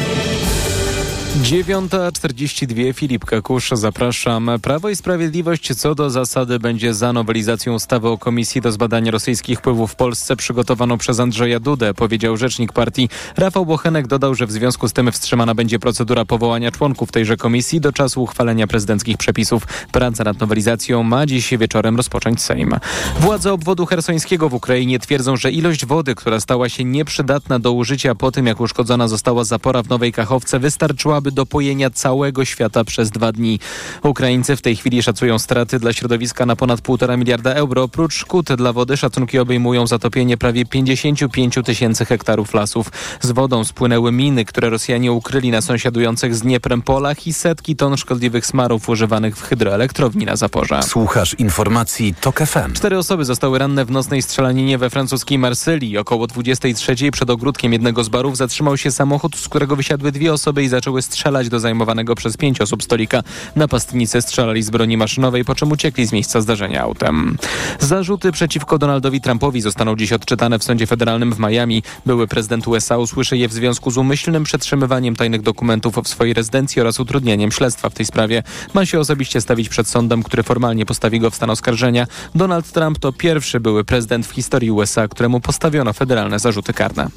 9.42 Filip Kakusz, zapraszam. Prawo i Sprawiedliwość co do zasady będzie za nowelizacją ustawy o Komisji do zbadania rosyjskich wpływów w Polsce przygotowaną przez Andrzeja Dudę, powiedział rzecznik partii. Rafał Bochenek dodał, że w związku z tym wstrzymana będzie procedura powołania członków tejże komisji do czasu uchwalenia prezydenckich przepisów. Praca nad nowelizacją ma dziś wieczorem rozpocząć Sejm. Władze obwodu hersońskiego w Ukrainie twierdzą, że ilość wody, która stała się nieprzydatna do użycia po tym, jak uszkodzona została zapora w Nowej Kachowce, wystarczyła do pojenia całego świata przez dwa dni. Ukraińcy w tej chwili szacują straty dla środowiska na ponad 1,5 miliarda euro. Oprócz szkód dla wody szacunki obejmują zatopienie prawie 55 tysięcy hektarów lasów. Z wodą spłynęły miny, które Rosjanie ukryli na sąsiadujących z Dnieprem polach i setki ton szkodliwych smarów używanych w hydroelektrowni na Zaporza. Słuchasz informacji TOK FM. Cztery osoby zostały ranne w nocnej strzelaninie we francuskiej Marsylii. Około 23 przed ogródkiem jednego z barów zatrzymał się samochód, z którego wysiadły dwie osoby i zaczęły strzelać do zajmowanego przez pięć osób stolika. Napastnicy strzelali z broni maszynowej, po czym uciekli z miejsca zdarzenia autem. Zarzuty przeciwko Donaldowi Trumpowi zostaną dziś odczytane w sądzie federalnym w Miami. Były prezydent USA usłyszy je w związku z umyślnym przetrzymywaniem tajnych dokumentów w swojej rezydencji oraz utrudnieniem śledztwa w tej sprawie. Ma się osobiście stawić przed sądem, który formalnie postawi go w stan oskarżenia. Donald Trump to pierwszy były prezydent w historii USA, któremu postawiono federalne zarzuty karne.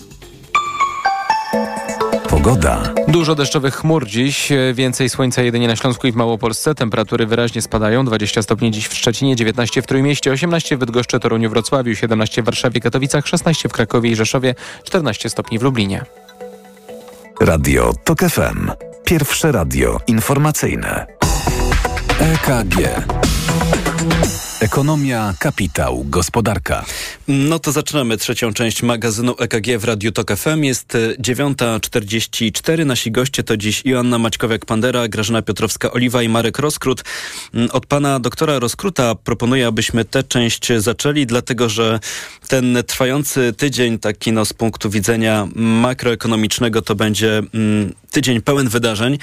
Pogoda. Dużo deszczowych chmur dziś, e, więcej słońca jedynie na Śląsku i w Małopolsce. Temperatury wyraźnie spadają. 20 stopni dziś w Szczecinie, 19 w Trójmieście, 18 w Bydgoszczy, Toruniu, Wrocławiu, 17 w Warszawie, Katowicach, 16 w Krakowie i Rzeszowie, 14 stopni w Lublinie. Radio TOK FM. Pierwsze radio informacyjne. EKG. Ekonomia, kapitał, gospodarka. No to zaczynamy trzecią część magazynu EKG w Radiu Tok FM. Jest e, 9.44. Nasi goście to dziś Joanna Maćkowiak-Pandera, Grażyna Piotrowska-Oliwa i Marek Roskrót. Mm, Od pana doktora Roskruta proponuję, abyśmy tę część zaczęli, dlatego że ten trwający tydzień, taki no z punktu widzenia makroekonomicznego, to będzie mm, tydzień pełen wydarzeń.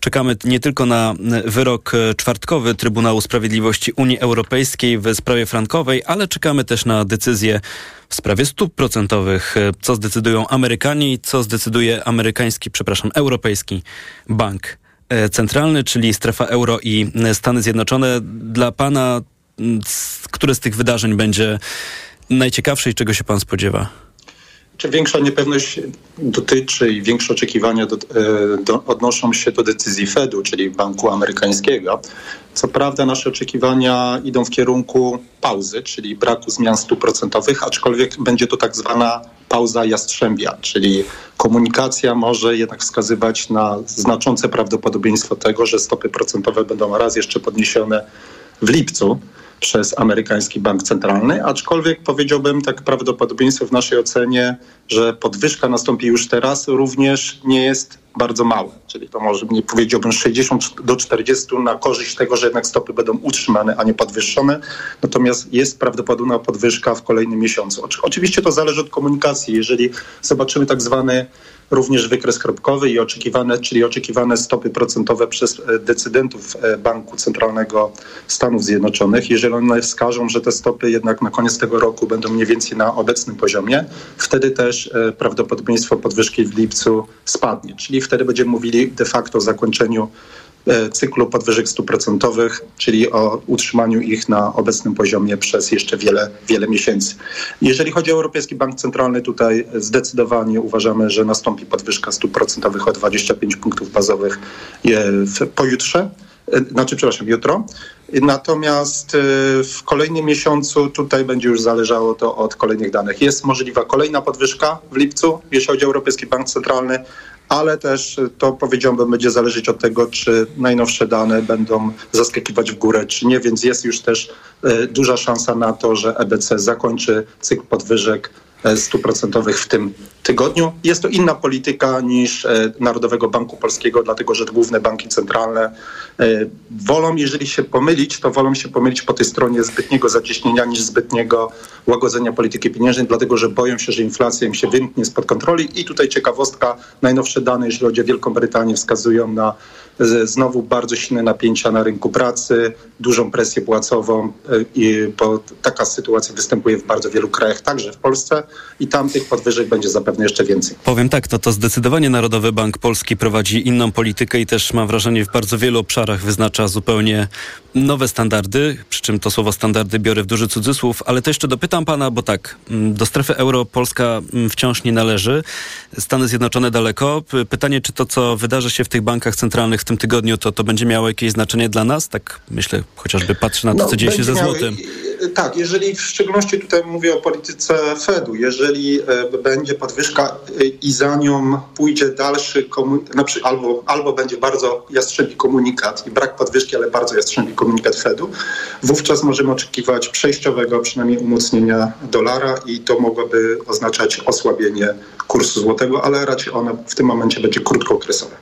Czekamy nie tylko na mm, wyrok e, czwartkowy Trybunału Sprawiedliwości Unii Europejskiej w sprawie frankowej, ale czekamy też na decyzję w sprawie stóp procentowych. E, Co zdecydują Amerykanie i co zdecyduje amerykański, przepraszam, Europejski Bank e, Centralny, czyli strefa euro i e, Stany Zjednoczone. Dla pana, które z tych wydarzeń będzie najciekawsze i czego się pan spodziewa? Czy większa niepewność dotyczy i większe oczekiwania do, e, do, odnoszą się do decyzji Fedu, czyli Banku Amerykańskiego. Co prawda nasze oczekiwania idą w kierunku pauzy, czyli braku zmian stóp procentowych, aczkolwiek będzie to tak zwana pauza jastrzębia, czyli komunikacja może jednak wskazywać na znaczące prawdopodobieństwo tego, że stopy procentowe będą raz jeszcze podniesione w lipcu przez amerykański bank centralny, aczkolwiek powiedziałbym tak prawdopodobieństwo w naszej ocenie, że podwyżka nastąpi już teraz również nie jest bardzo małe, czyli to może nie powiedziałbym 60 do 40 na korzyść tego, że jednak stopy będą utrzymane, a nie podwyższone, natomiast jest prawdopodobna podwyżka w kolejnym miesiącu. Oczy- Oczywiście to zależy od komunikacji, jeżeli zobaczymy tak zwany również wykres kropkowy i oczekiwane, czyli oczekiwane stopy procentowe przez e, decydentów e, Banku Centralnego Stanów Zjednoczonych. Jeżeli one wskażą, że te stopy jednak na koniec tego roku będą mniej więcej na obecnym poziomie, wtedy też e, prawdopodobieństwo podwyżki w lipcu spadnie. Czyli wtedy będziemy mówili de facto o zakończeniu e, cyklu podwyżek procentowych, czyli o utrzymaniu ich na obecnym poziomie przez jeszcze wiele, wiele miesięcy. Jeżeli chodzi o Europejski Bank Centralny, tutaj zdecydowanie uważamy, że nastąpi podwyżka stóp procentowych o 25 punktów bazowych pojutrze, e, znaczy przepraszam, jutro. Natomiast e, w kolejnym miesiącu tutaj będzie już zależało to od kolejnych danych. Jest możliwa kolejna podwyżka w lipcu, jeśli chodzi o Europejski Bank Centralny, ale też to powiedziałbym będzie zależeć od tego, czy najnowsze dane będą zaskakiwać w górę, czy nie, więc jest już też e, duża szansa na to, że EBC zakończy cykl podwyżek e, stóp procentowych w tym tygodniu. Jest to inna polityka niż e, Narodowego Banku Polskiego, dlatego że główne banki centralne e, wolą, jeżeli się pomylić, to wolą się pomylić po tej stronie zbytniego zacieśnienia niż zbytniego łagodzenia polityki pieniężnej, dlatego że boją się, że inflacja im się wymknie spod kontroli. I tutaj ciekawostka, najnowsze dane, jeśli chodzi o Wielką Brytanię, wskazują na znowu bardzo silne napięcia na rynku pracy, dużą presję płacową e, i bo taka sytuacja występuje w bardzo wielu krajach, także w Polsce i tam tych podwyżek będzie zapewne jeszcze więcej. Powiem tak, no to zdecydowanie Narodowy Bank Polski prowadzi inną politykę i też mam wrażenie w bardzo wielu obszarach wyznacza zupełnie nowe standardy, przy czym to słowo standardy biorę w duży cudzysłów, ale to jeszcze dopytam pana, bo tak, mm, do strefy euro Polska mm, wciąż nie należy, Stany Zjednoczone daleko. Pytanie, czy to, co wydarzy się w tych bankach centralnych w tym tygodniu, to, to będzie miało jakieś znaczenie dla nas? Tak myślę, chociażby patrzę na to, No, co dzieje się ze złotem. tak, jeżeli w szczególności tutaj mówię o polityce Fedu, jeżeli e, będzie podwyżka i za nią pójdzie dalszy komunikat, albo, albo będzie bardzo jastrzebi komunikat i brak podwyżki, ale bardzo jastrzebi komunikat Fedu, wówczas możemy oczekiwać przejściowego przynajmniej umocnienia dolara i to mogłoby oznaczać osłabienie kursu złotego, ale raczej ono w tym momencie będzie krótkookresowe.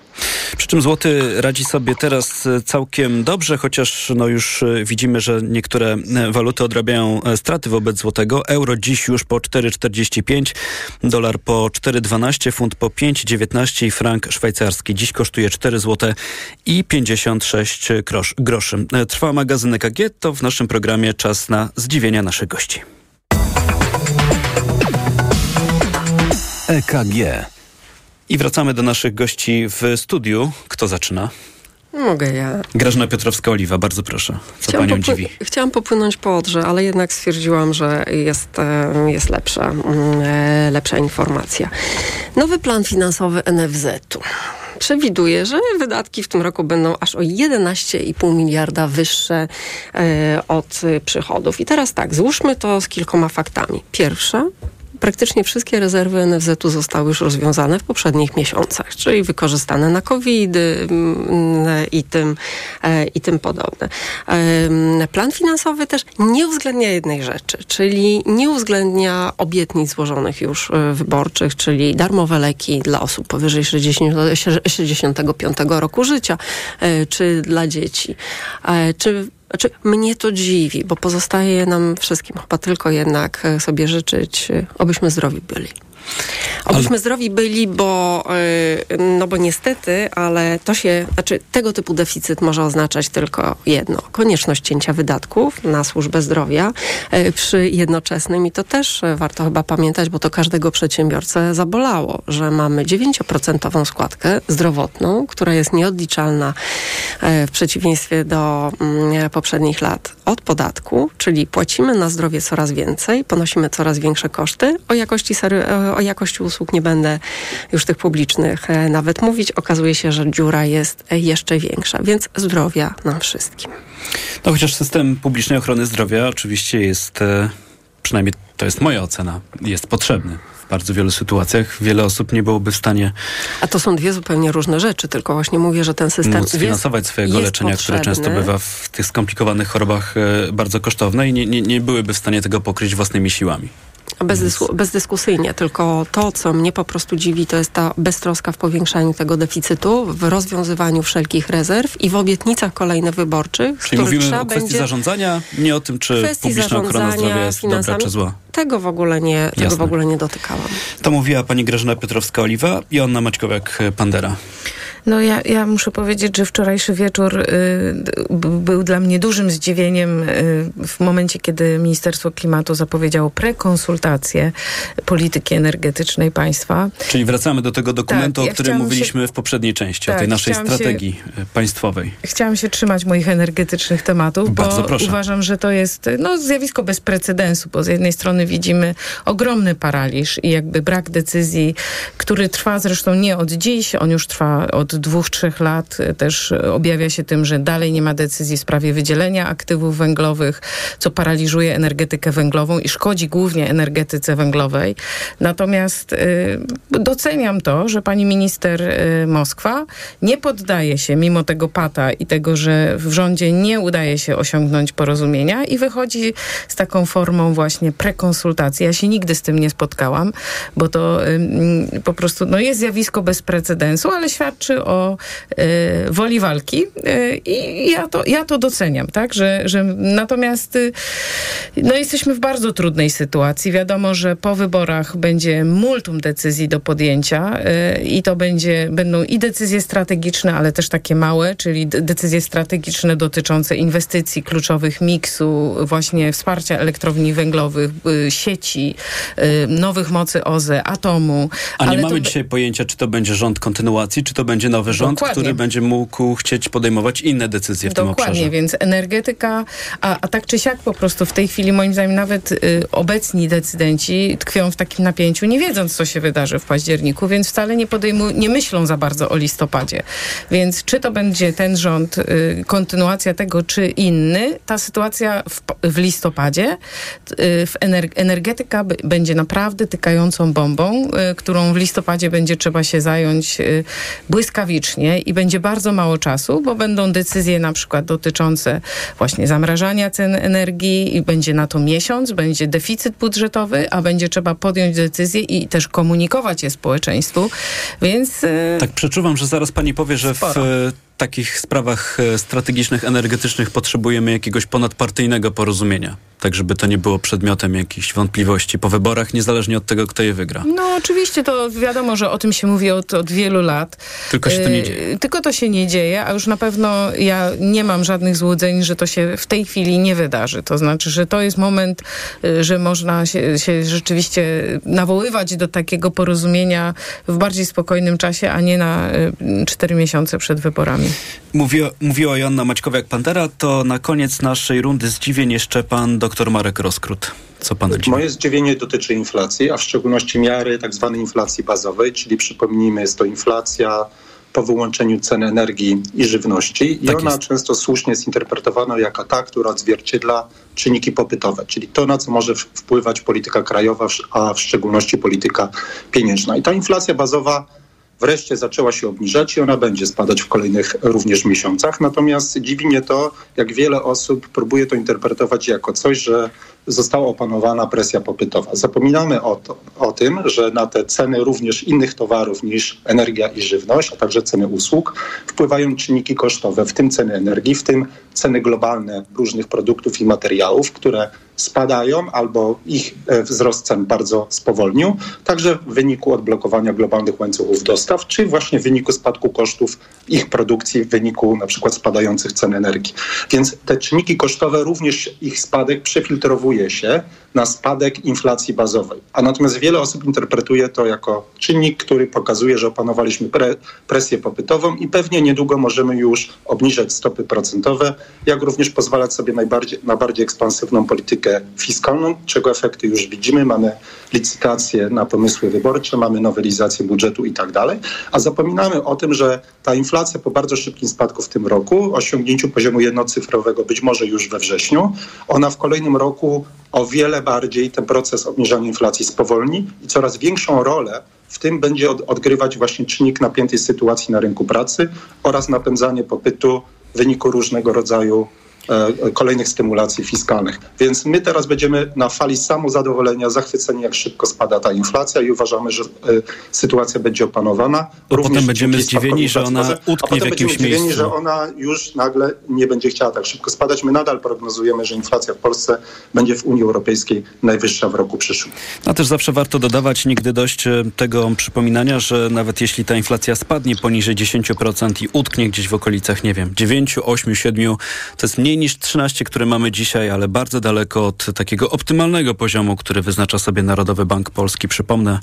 Przy czym złoty radzi sobie teraz e, całkiem dobrze, chociaż no już e, widzimy, że niektóre e, waluty odrabiają straty wobec złotego. Euro dziś już po 4,45, dolar po 4,12, funt po 5,19 i frank szwajcarski dziś kosztuje 4 zł i 56 grosz, groszy. Trwa magazyn EKG, to w naszym programie czas na zdziwienia naszych gości. EKG. I wracamy do naszych gości w studiu. Kto zaczyna? Mogę ja. Grażyna Piotrowska-Oliwa, bardzo proszę. Co chciałam panią dziwi? Chciałam popłynąć po Odrze, ale jednak stwierdziłam, że jest, jest lepsza, mm, e, lepsza informacja. Nowy plan finansowy NFZ-u przewiduje, że wydatki w tym roku będą aż o 11,5 miliarda wyższe e, od przychodów. I teraz tak, złóżmy to z kilkoma faktami. Pierwsza, praktycznie wszystkie rezerwy NFZ-u zostały już rozwiązane w poprzednich miesiącach, czyli wykorzystane na COVID i tym, e, i tym podobne. Em, Plan finansowy też nie uwzględnia jednej rzeczy, czyli nie uwzględnia obietnic złożonych już e, wyborczych, czyli darmowe leki dla osób powyżej 60, 65 roku życia, e, czy dla dzieci, e, czy znaczy, mnie to dziwi, bo pozostaje nam wszystkim chyba tylko jednak e, sobie życzyć, e, obyśmy zdrowi byli. Obyśmy zdrowi byli, bo, y, no bo niestety, ale to się, znaczy tego typu deficyt może oznaczać tylko jedno. Konieczność cięcia wydatków na służbę zdrowia y, przy jednoczesnym i to też y, warto chyba pamiętać, bo to każdego przedsiębiorcę zabolało, że mamy 9% składkę zdrowotną, która jest nieodliczalna w przeciwieństwie do mm, poprzednich lat od podatku, czyli płacimy na zdrowie coraz więcej, ponosimy coraz większe koszty. O jakości, sery, o jakości usług nie będę już tych publicznych e, nawet mówić. Okazuje się, że dziura jest jeszcze większa, więc zdrowia nam wszystkim. No chociaż system publicznej ochrony zdrowia oczywiście jest, e, przynajmniej to jest moja ocena, jest potrzebny. W bardzo wielu sytuacjach wiele osób nie byłoby w stanie A to są dwie zupełnie różne rzeczy, tylko właśnie mówię, że ten system móc jest, finansować swojego jest leczenia, które potrzebny. często bywa w tych skomplikowanych chorobach e, bardzo kosztowne i nie, nie, nie byłyby w stanie tego pokryć własnymi siłami. Bez dysku, bezdyskusyjnie, tylko to, co mnie po prostu dziwi, to jest ta beztroska w powiększaniu tego deficytu, w rozwiązywaniu wszelkich rezerw i w obietnicach kolejnych wyborczych, Czyli mówimy o kwestii zarządzania, nie o tym, czy publiczna ochrona zdrowia jest dobra czy zła. Tego w ogóle nie, tego w ogóle nie dotykałam. To mówiła pani Grażyna Piotrowska-Oliwa i Anna Maćkowiak-Pandera. No ja, ja muszę powiedzieć, że wczorajszy wieczór y, był dla mnie dużym zdziwieniem y, w momencie, kiedy Ministerstwo Klimatu zapowiedziało prekonsultacje polityki energetycznej państwa. Czyli wracamy do tego dokumentu, Tak, ja o którym mówiliśmy w poprzedniej części, o Tak, tej naszej chciałam się- strategii e, państwowej. Chciałam się trzymać moich energetycznych tematów, Bardzo bo proszę. uważam, że to jest no, zjawisko bez precedensu, bo z jednej strony widzimy ogromny paraliż i jakby brak decyzji, który trwa zresztą nie od dziś, on już trwa od dwóch, trzech lat. Też objawia się tym, że dalej nie ma decyzji w sprawie wydzielenia aktywów węglowych, co paraliżuje energetykę węglową i szkodzi głównie energetyce węglowej. Natomiast y, doceniam to, że pani minister Moskwa nie poddaje się mimo tego pata i tego, że w rządzie nie udaje się osiągnąć porozumienia i wychodzi z taką formą właśnie prekonsultacji. Ja się nigdy z tym nie spotkałam, bo to po prostu no, jest zjawisko bez precedensu, ale świadczy o y, woli walki y, i ja to, ja to doceniam, tak, że, że natomiast y, no, jesteśmy w bardzo trudnej sytuacji. Wiadomo, że po wyborach będzie multum decyzji do podjęcia i to będzie, będą i decyzje strategiczne, ale też takie małe, czyli decyzje strategiczne dotyczące inwestycji kluczowych, miksu, właśnie wsparcia elektrowni węglowych, sieci, nowych mocy OZE, atomu. A nie mamy to, dzisiaj pojęcia, czy to będzie rząd kontynuacji, czy to będzie nowy rząd, Dokładnie. który będzie mógł chcieć podejmować inne decyzje w tym Dokładnie, obszarze. więc energetyka, a, a tak czy siak po prostu w tej chwili moim zdaniem nawet y, obecni decydenci tkwią w takim napięciu, nie wiedząc co się wydarzy w październiku, więc wcale nie podejmują, nie myślą za bardzo o listopadzie. Więc czy to będzie ten rząd, y, kontynuacja tego, czy inny, ta sytuacja w, w listopadzie, y, w ener- energetyka będzie naprawdę tykającą bombą, y, którą w listopadzie będzie trzeba się zająć y, błyskawicznie i będzie bardzo mało czasu, bo będą decyzje na przykład dotyczące właśnie zamrażania cen energii i będzie na to miesiąc, będzie deficyt budżetowy, a będzie trzeba podjąć decyzje i też komunikować je społeczeństwu, więc... y, Tak przeczuwam, że zaraz pani powie, że w Sporo. e, takich sprawach e, strategicznych, energetycznych potrzebujemy jakiegoś ponadpartyjnego porozumienia. Tak, żeby to nie było przedmiotem jakichś wątpliwości po wyborach, niezależnie od tego, kto je wygra. No oczywiście to wiadomo, że o tym się mówi od, od wielu lat. Tylko się to nie Yy, dzieje. Tylko to się nie dzieje, a już na pewno ja nie mam żadnych złudzeń, że to się w tej chwili nie wydarzy. To znaczy, że to jest moment, yy, że można się, się rzeczywiście nawoływać do takiego porozumienia w bardziej spokojnym czasie, a nie na yy, cztery miesiące przed wyborami. Mówiła, mówiła Joanna Maćkowiak-Pantera, to na koniec naszej rundy zdziwień jeszcze pan dr Marek Roskrót. Co pana dziwi? Moje zdziwienie dotyczy inflacji, a w szczególności miary tak zwanej inflacji bazowej, czyli przypomnijmy, jest to inflacja po wyłączeniu cen energii i żywności i Tak ona jest. często słusznie jest interpretowana jako ta, która odzwierciedla czynniki popytowe, czyli to, na co może wpływać polityka krajowa, a w szczególności polityka pieniężna. I ta inflacja bazowa wreszcie zaczęła się obniżać i ona będzie spadać w kolejnych również miesiącach. Natomiast dziwi mnie to, jak wiele osób próbuje to interpretować jako coś, że została opanowana presja popytowa. Zapominamy o, to, o tym, że na te ceny również innych towarów niż energia i żywność, a także ceny usług wpływają czynniki kosztowe, w tym ceny energii, w tym ceny globalne różnych produktów i materiałów, które spadają albo ich e, wzrost cen bardzo spowolnił, także w wyniku odblokowania globalnych łańcuchów dostaw, czy właśnie w wyniku spadku kosztów ich produkcji, w wyniku na przykład spadających cen energii. Więc te czynniki kosztowe, również ich spadek przefiltrowuje się na spadek inflacji bazowej. A natomiast wiele osób interpretuje to jako czynnik, który pokazuje, że opanowaliśmy pre, presję popytową i pewnie niedługo możemy już obniżać stopy procentowe, jak również pozwalać sobie na bardziej ekspansywną politykę fiskalną, czego efekty już widzimy. Mamy licytacje na pomysły wyborcze, mamy nowelizację budżetu i tak dalej, a zapominamy o tym, że ta inflacja po bardzo szybkim spadku w tym roku, osiągnięciu poziomu jednocyfrowego być może już we wrześniu, ona w kolejnym roku o wiele bardziej ten proces obniżania inflacji spowolni i coraz większą rolę w tym będzie od, odgrywać właśnie czynnik napiętej sytuacji na rynku pracy oraz napędzanie popytu w wyniku różnego rodzaju kolejnych stymulacji fiskalnych. Więc my teraz będziemy na fali samozadowolenia, zachwyceni jak szybko spada ta inflacja i uważamy, że e, sytuacja będzie opanowana. A potem Również będziemy zdziwieni, że ona utknie A w potem jakimś będziemy zdziwieni, że ona już nagle nie będzie chciała tak szybko spadać. My nadal prognozujemy, że inflacja w Polsce będzie w Unii Europejskiej najwyższa w roku przyszłym. A też zawsze warto dodawać, nigdy dość e, tego przypominania, że nawet jeśli ta inflacja spadnie poniżej 10% i utknie gdzieś w okolicach, nie wiem, 9, 8, 7, to jest mniej niż 13, które mamy dzisiaj, ale bardzo daleko od takiego optymalnego poziomu, który wyznacza sobie Narodowy Bank Polski. Przypomnę,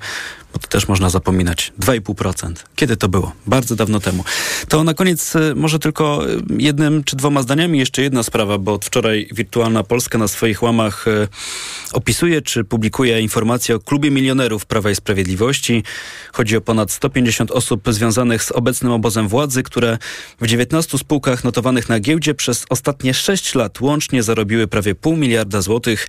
bo to też można zapominać, 2,5%. Kiedy to było? Bardzo dawno temu. To na koniec e, może tylko e, jednym czy dwoma zdaniami jeszcze jedna sprawa, bo od wczoraj Wirtualna Polska na swoich łamach e, opisuje czy publikuje informacje o klubie milionerów Prawa i Sprawiedliwości. Chodzi o ponad 150 osób związanych z obecnym obozem władzy, które w 19 spółkach notowanych na giełdzie przez ostatnie 6 lat łącznie zarobiły prawie pół miliarda złotych.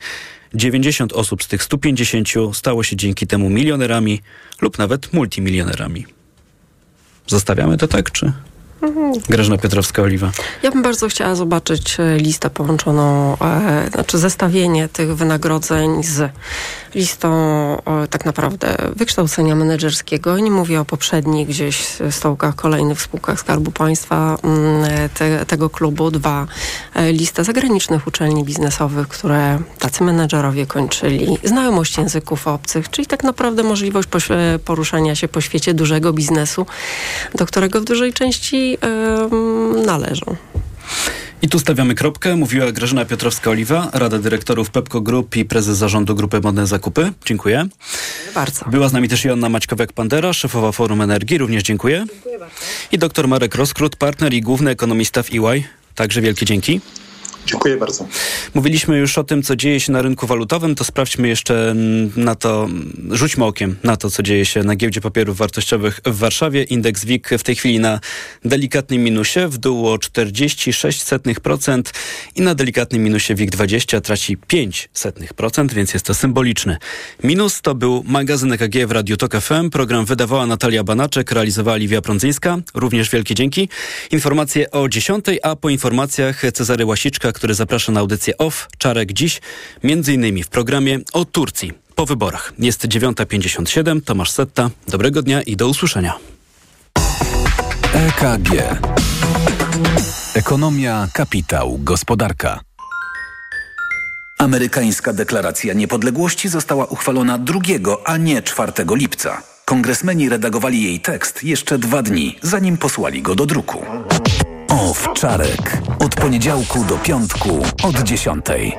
90 osób z tych 150 stało się dzięki temu milionerami lub nawet multimilionerami. Zostawiamy to tak, czy? Grażyna Piotrowska-Oliwa. Ja bym bardzo chciała zobaczyć e, listę połączoną, e, znaczy zestawienie tych wynagrodzeń z listą e, tak naprawdę wykształcenia menedżerskiego. Nie mówię o poprzednich gdzieś stołkach kolejnych spółkach Skarbu Państwa mm, e, te, tego klubu. Dwa, e, listę zagranicznych uczelni biznesowych, które tacy menedżerowie kończyli. Znajomość języków obcych, czyli tak naprawdę możliwość e, poruszania się po świecie dużego biznesu, do którego w dużej części należą. I tu stawiamy kropkę. Mówiła Grażyna Piotrowska-Oliwa, Rada Dyrektorów Pepco Group i prezes zarządu Grupy Modne Zakupy. Dziękuję. Bardzo. Była z nami też Joanna Maćkowiak-Pandera, szefowa Forum Energii. Również dziękuję. Dziękuję bardzo. I doktor Marek Roskrut, partner i główny ekonomista w EY. Także wielkie dzięki. Dziękuję bardzo. Mówiliśmy już o tym, co dzieje się na rynku walutowym, to sprawdźmy jeszcze na to, rzućmy okiem na to, co dzieje się na giełdzie papierów wartościowych w Warszawie. Indeks WIG w tej chwili na delikatnym minusie, w dół o 46% i na delikatnym minusie WIG 20 traci 5%, więc jest to symboliczny. Minus to był magazyn EKG w Radiu Tok FM. Program wydawała Natalia Banaczek, realizowała Liwia Prądzyńska. Również wielkie dzięki. Informacje o 10, a po informacjach Cezary Łasiczka, który zaprasza na audycję OFF, Czarek dziś, między innymi w programie o Turcji po wyborach. Jest 9.57, Tomasz Setta. Dobrego dnia i do usłyszenia. EKG. Ekonomia, kapitał, gospodarka. Amerykańska deklaracja niepodległości została uchwalona 2, a nie 4 lipca. Kongresmeni redagowali jej tekst jeszcze dwa dni, zanim posłali go do druku. O wczarek. Od poniedziałku do piątku od dziesiątej.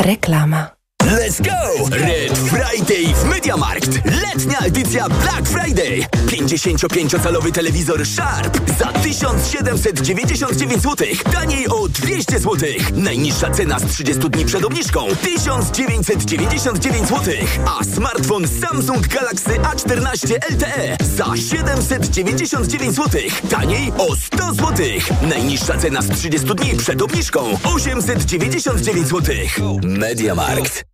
Reklama. Let's go! Red Friday w Mediamarkt! Letnia edycja Black Friday! 55-calowy telewizor Sharp za 1799 zł. Taniej o 200 zł. Najniższa cena z 30 dni przed obniżką 1999 zł. A smartfon Samsung Galaxy A14 LTE za 799 zł. Taniej o 100 zł. Najniższa cena z 30 dni przed obniżką 899 zł. Mediamarkt.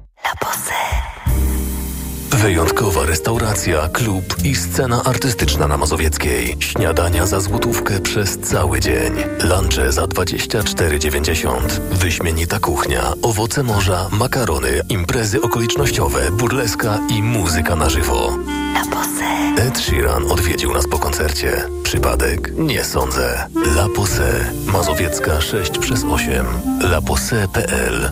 Wyjątkowa restauracja, klub i scena artystyczna na Mazowieckiej. Śniadania za złotówkę przez cały dzień. Lunche za 24,90. Wyśmienita kuchnia, owoce morza, makarony, imprezy okolicznościowe, burleska i muzyka na żywo. La Pose. Ed Sheeran odwiedził nas po koncercie. Przypadek? Nie sądzę. La Pose. Mazowiecka 6 przez 8. lapose.pl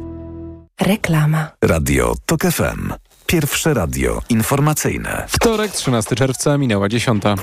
Reklama. Radio TOK FM. Pierwsze radio informacyjne. Wtorek, 13 czerwca, minęła dziesiąta.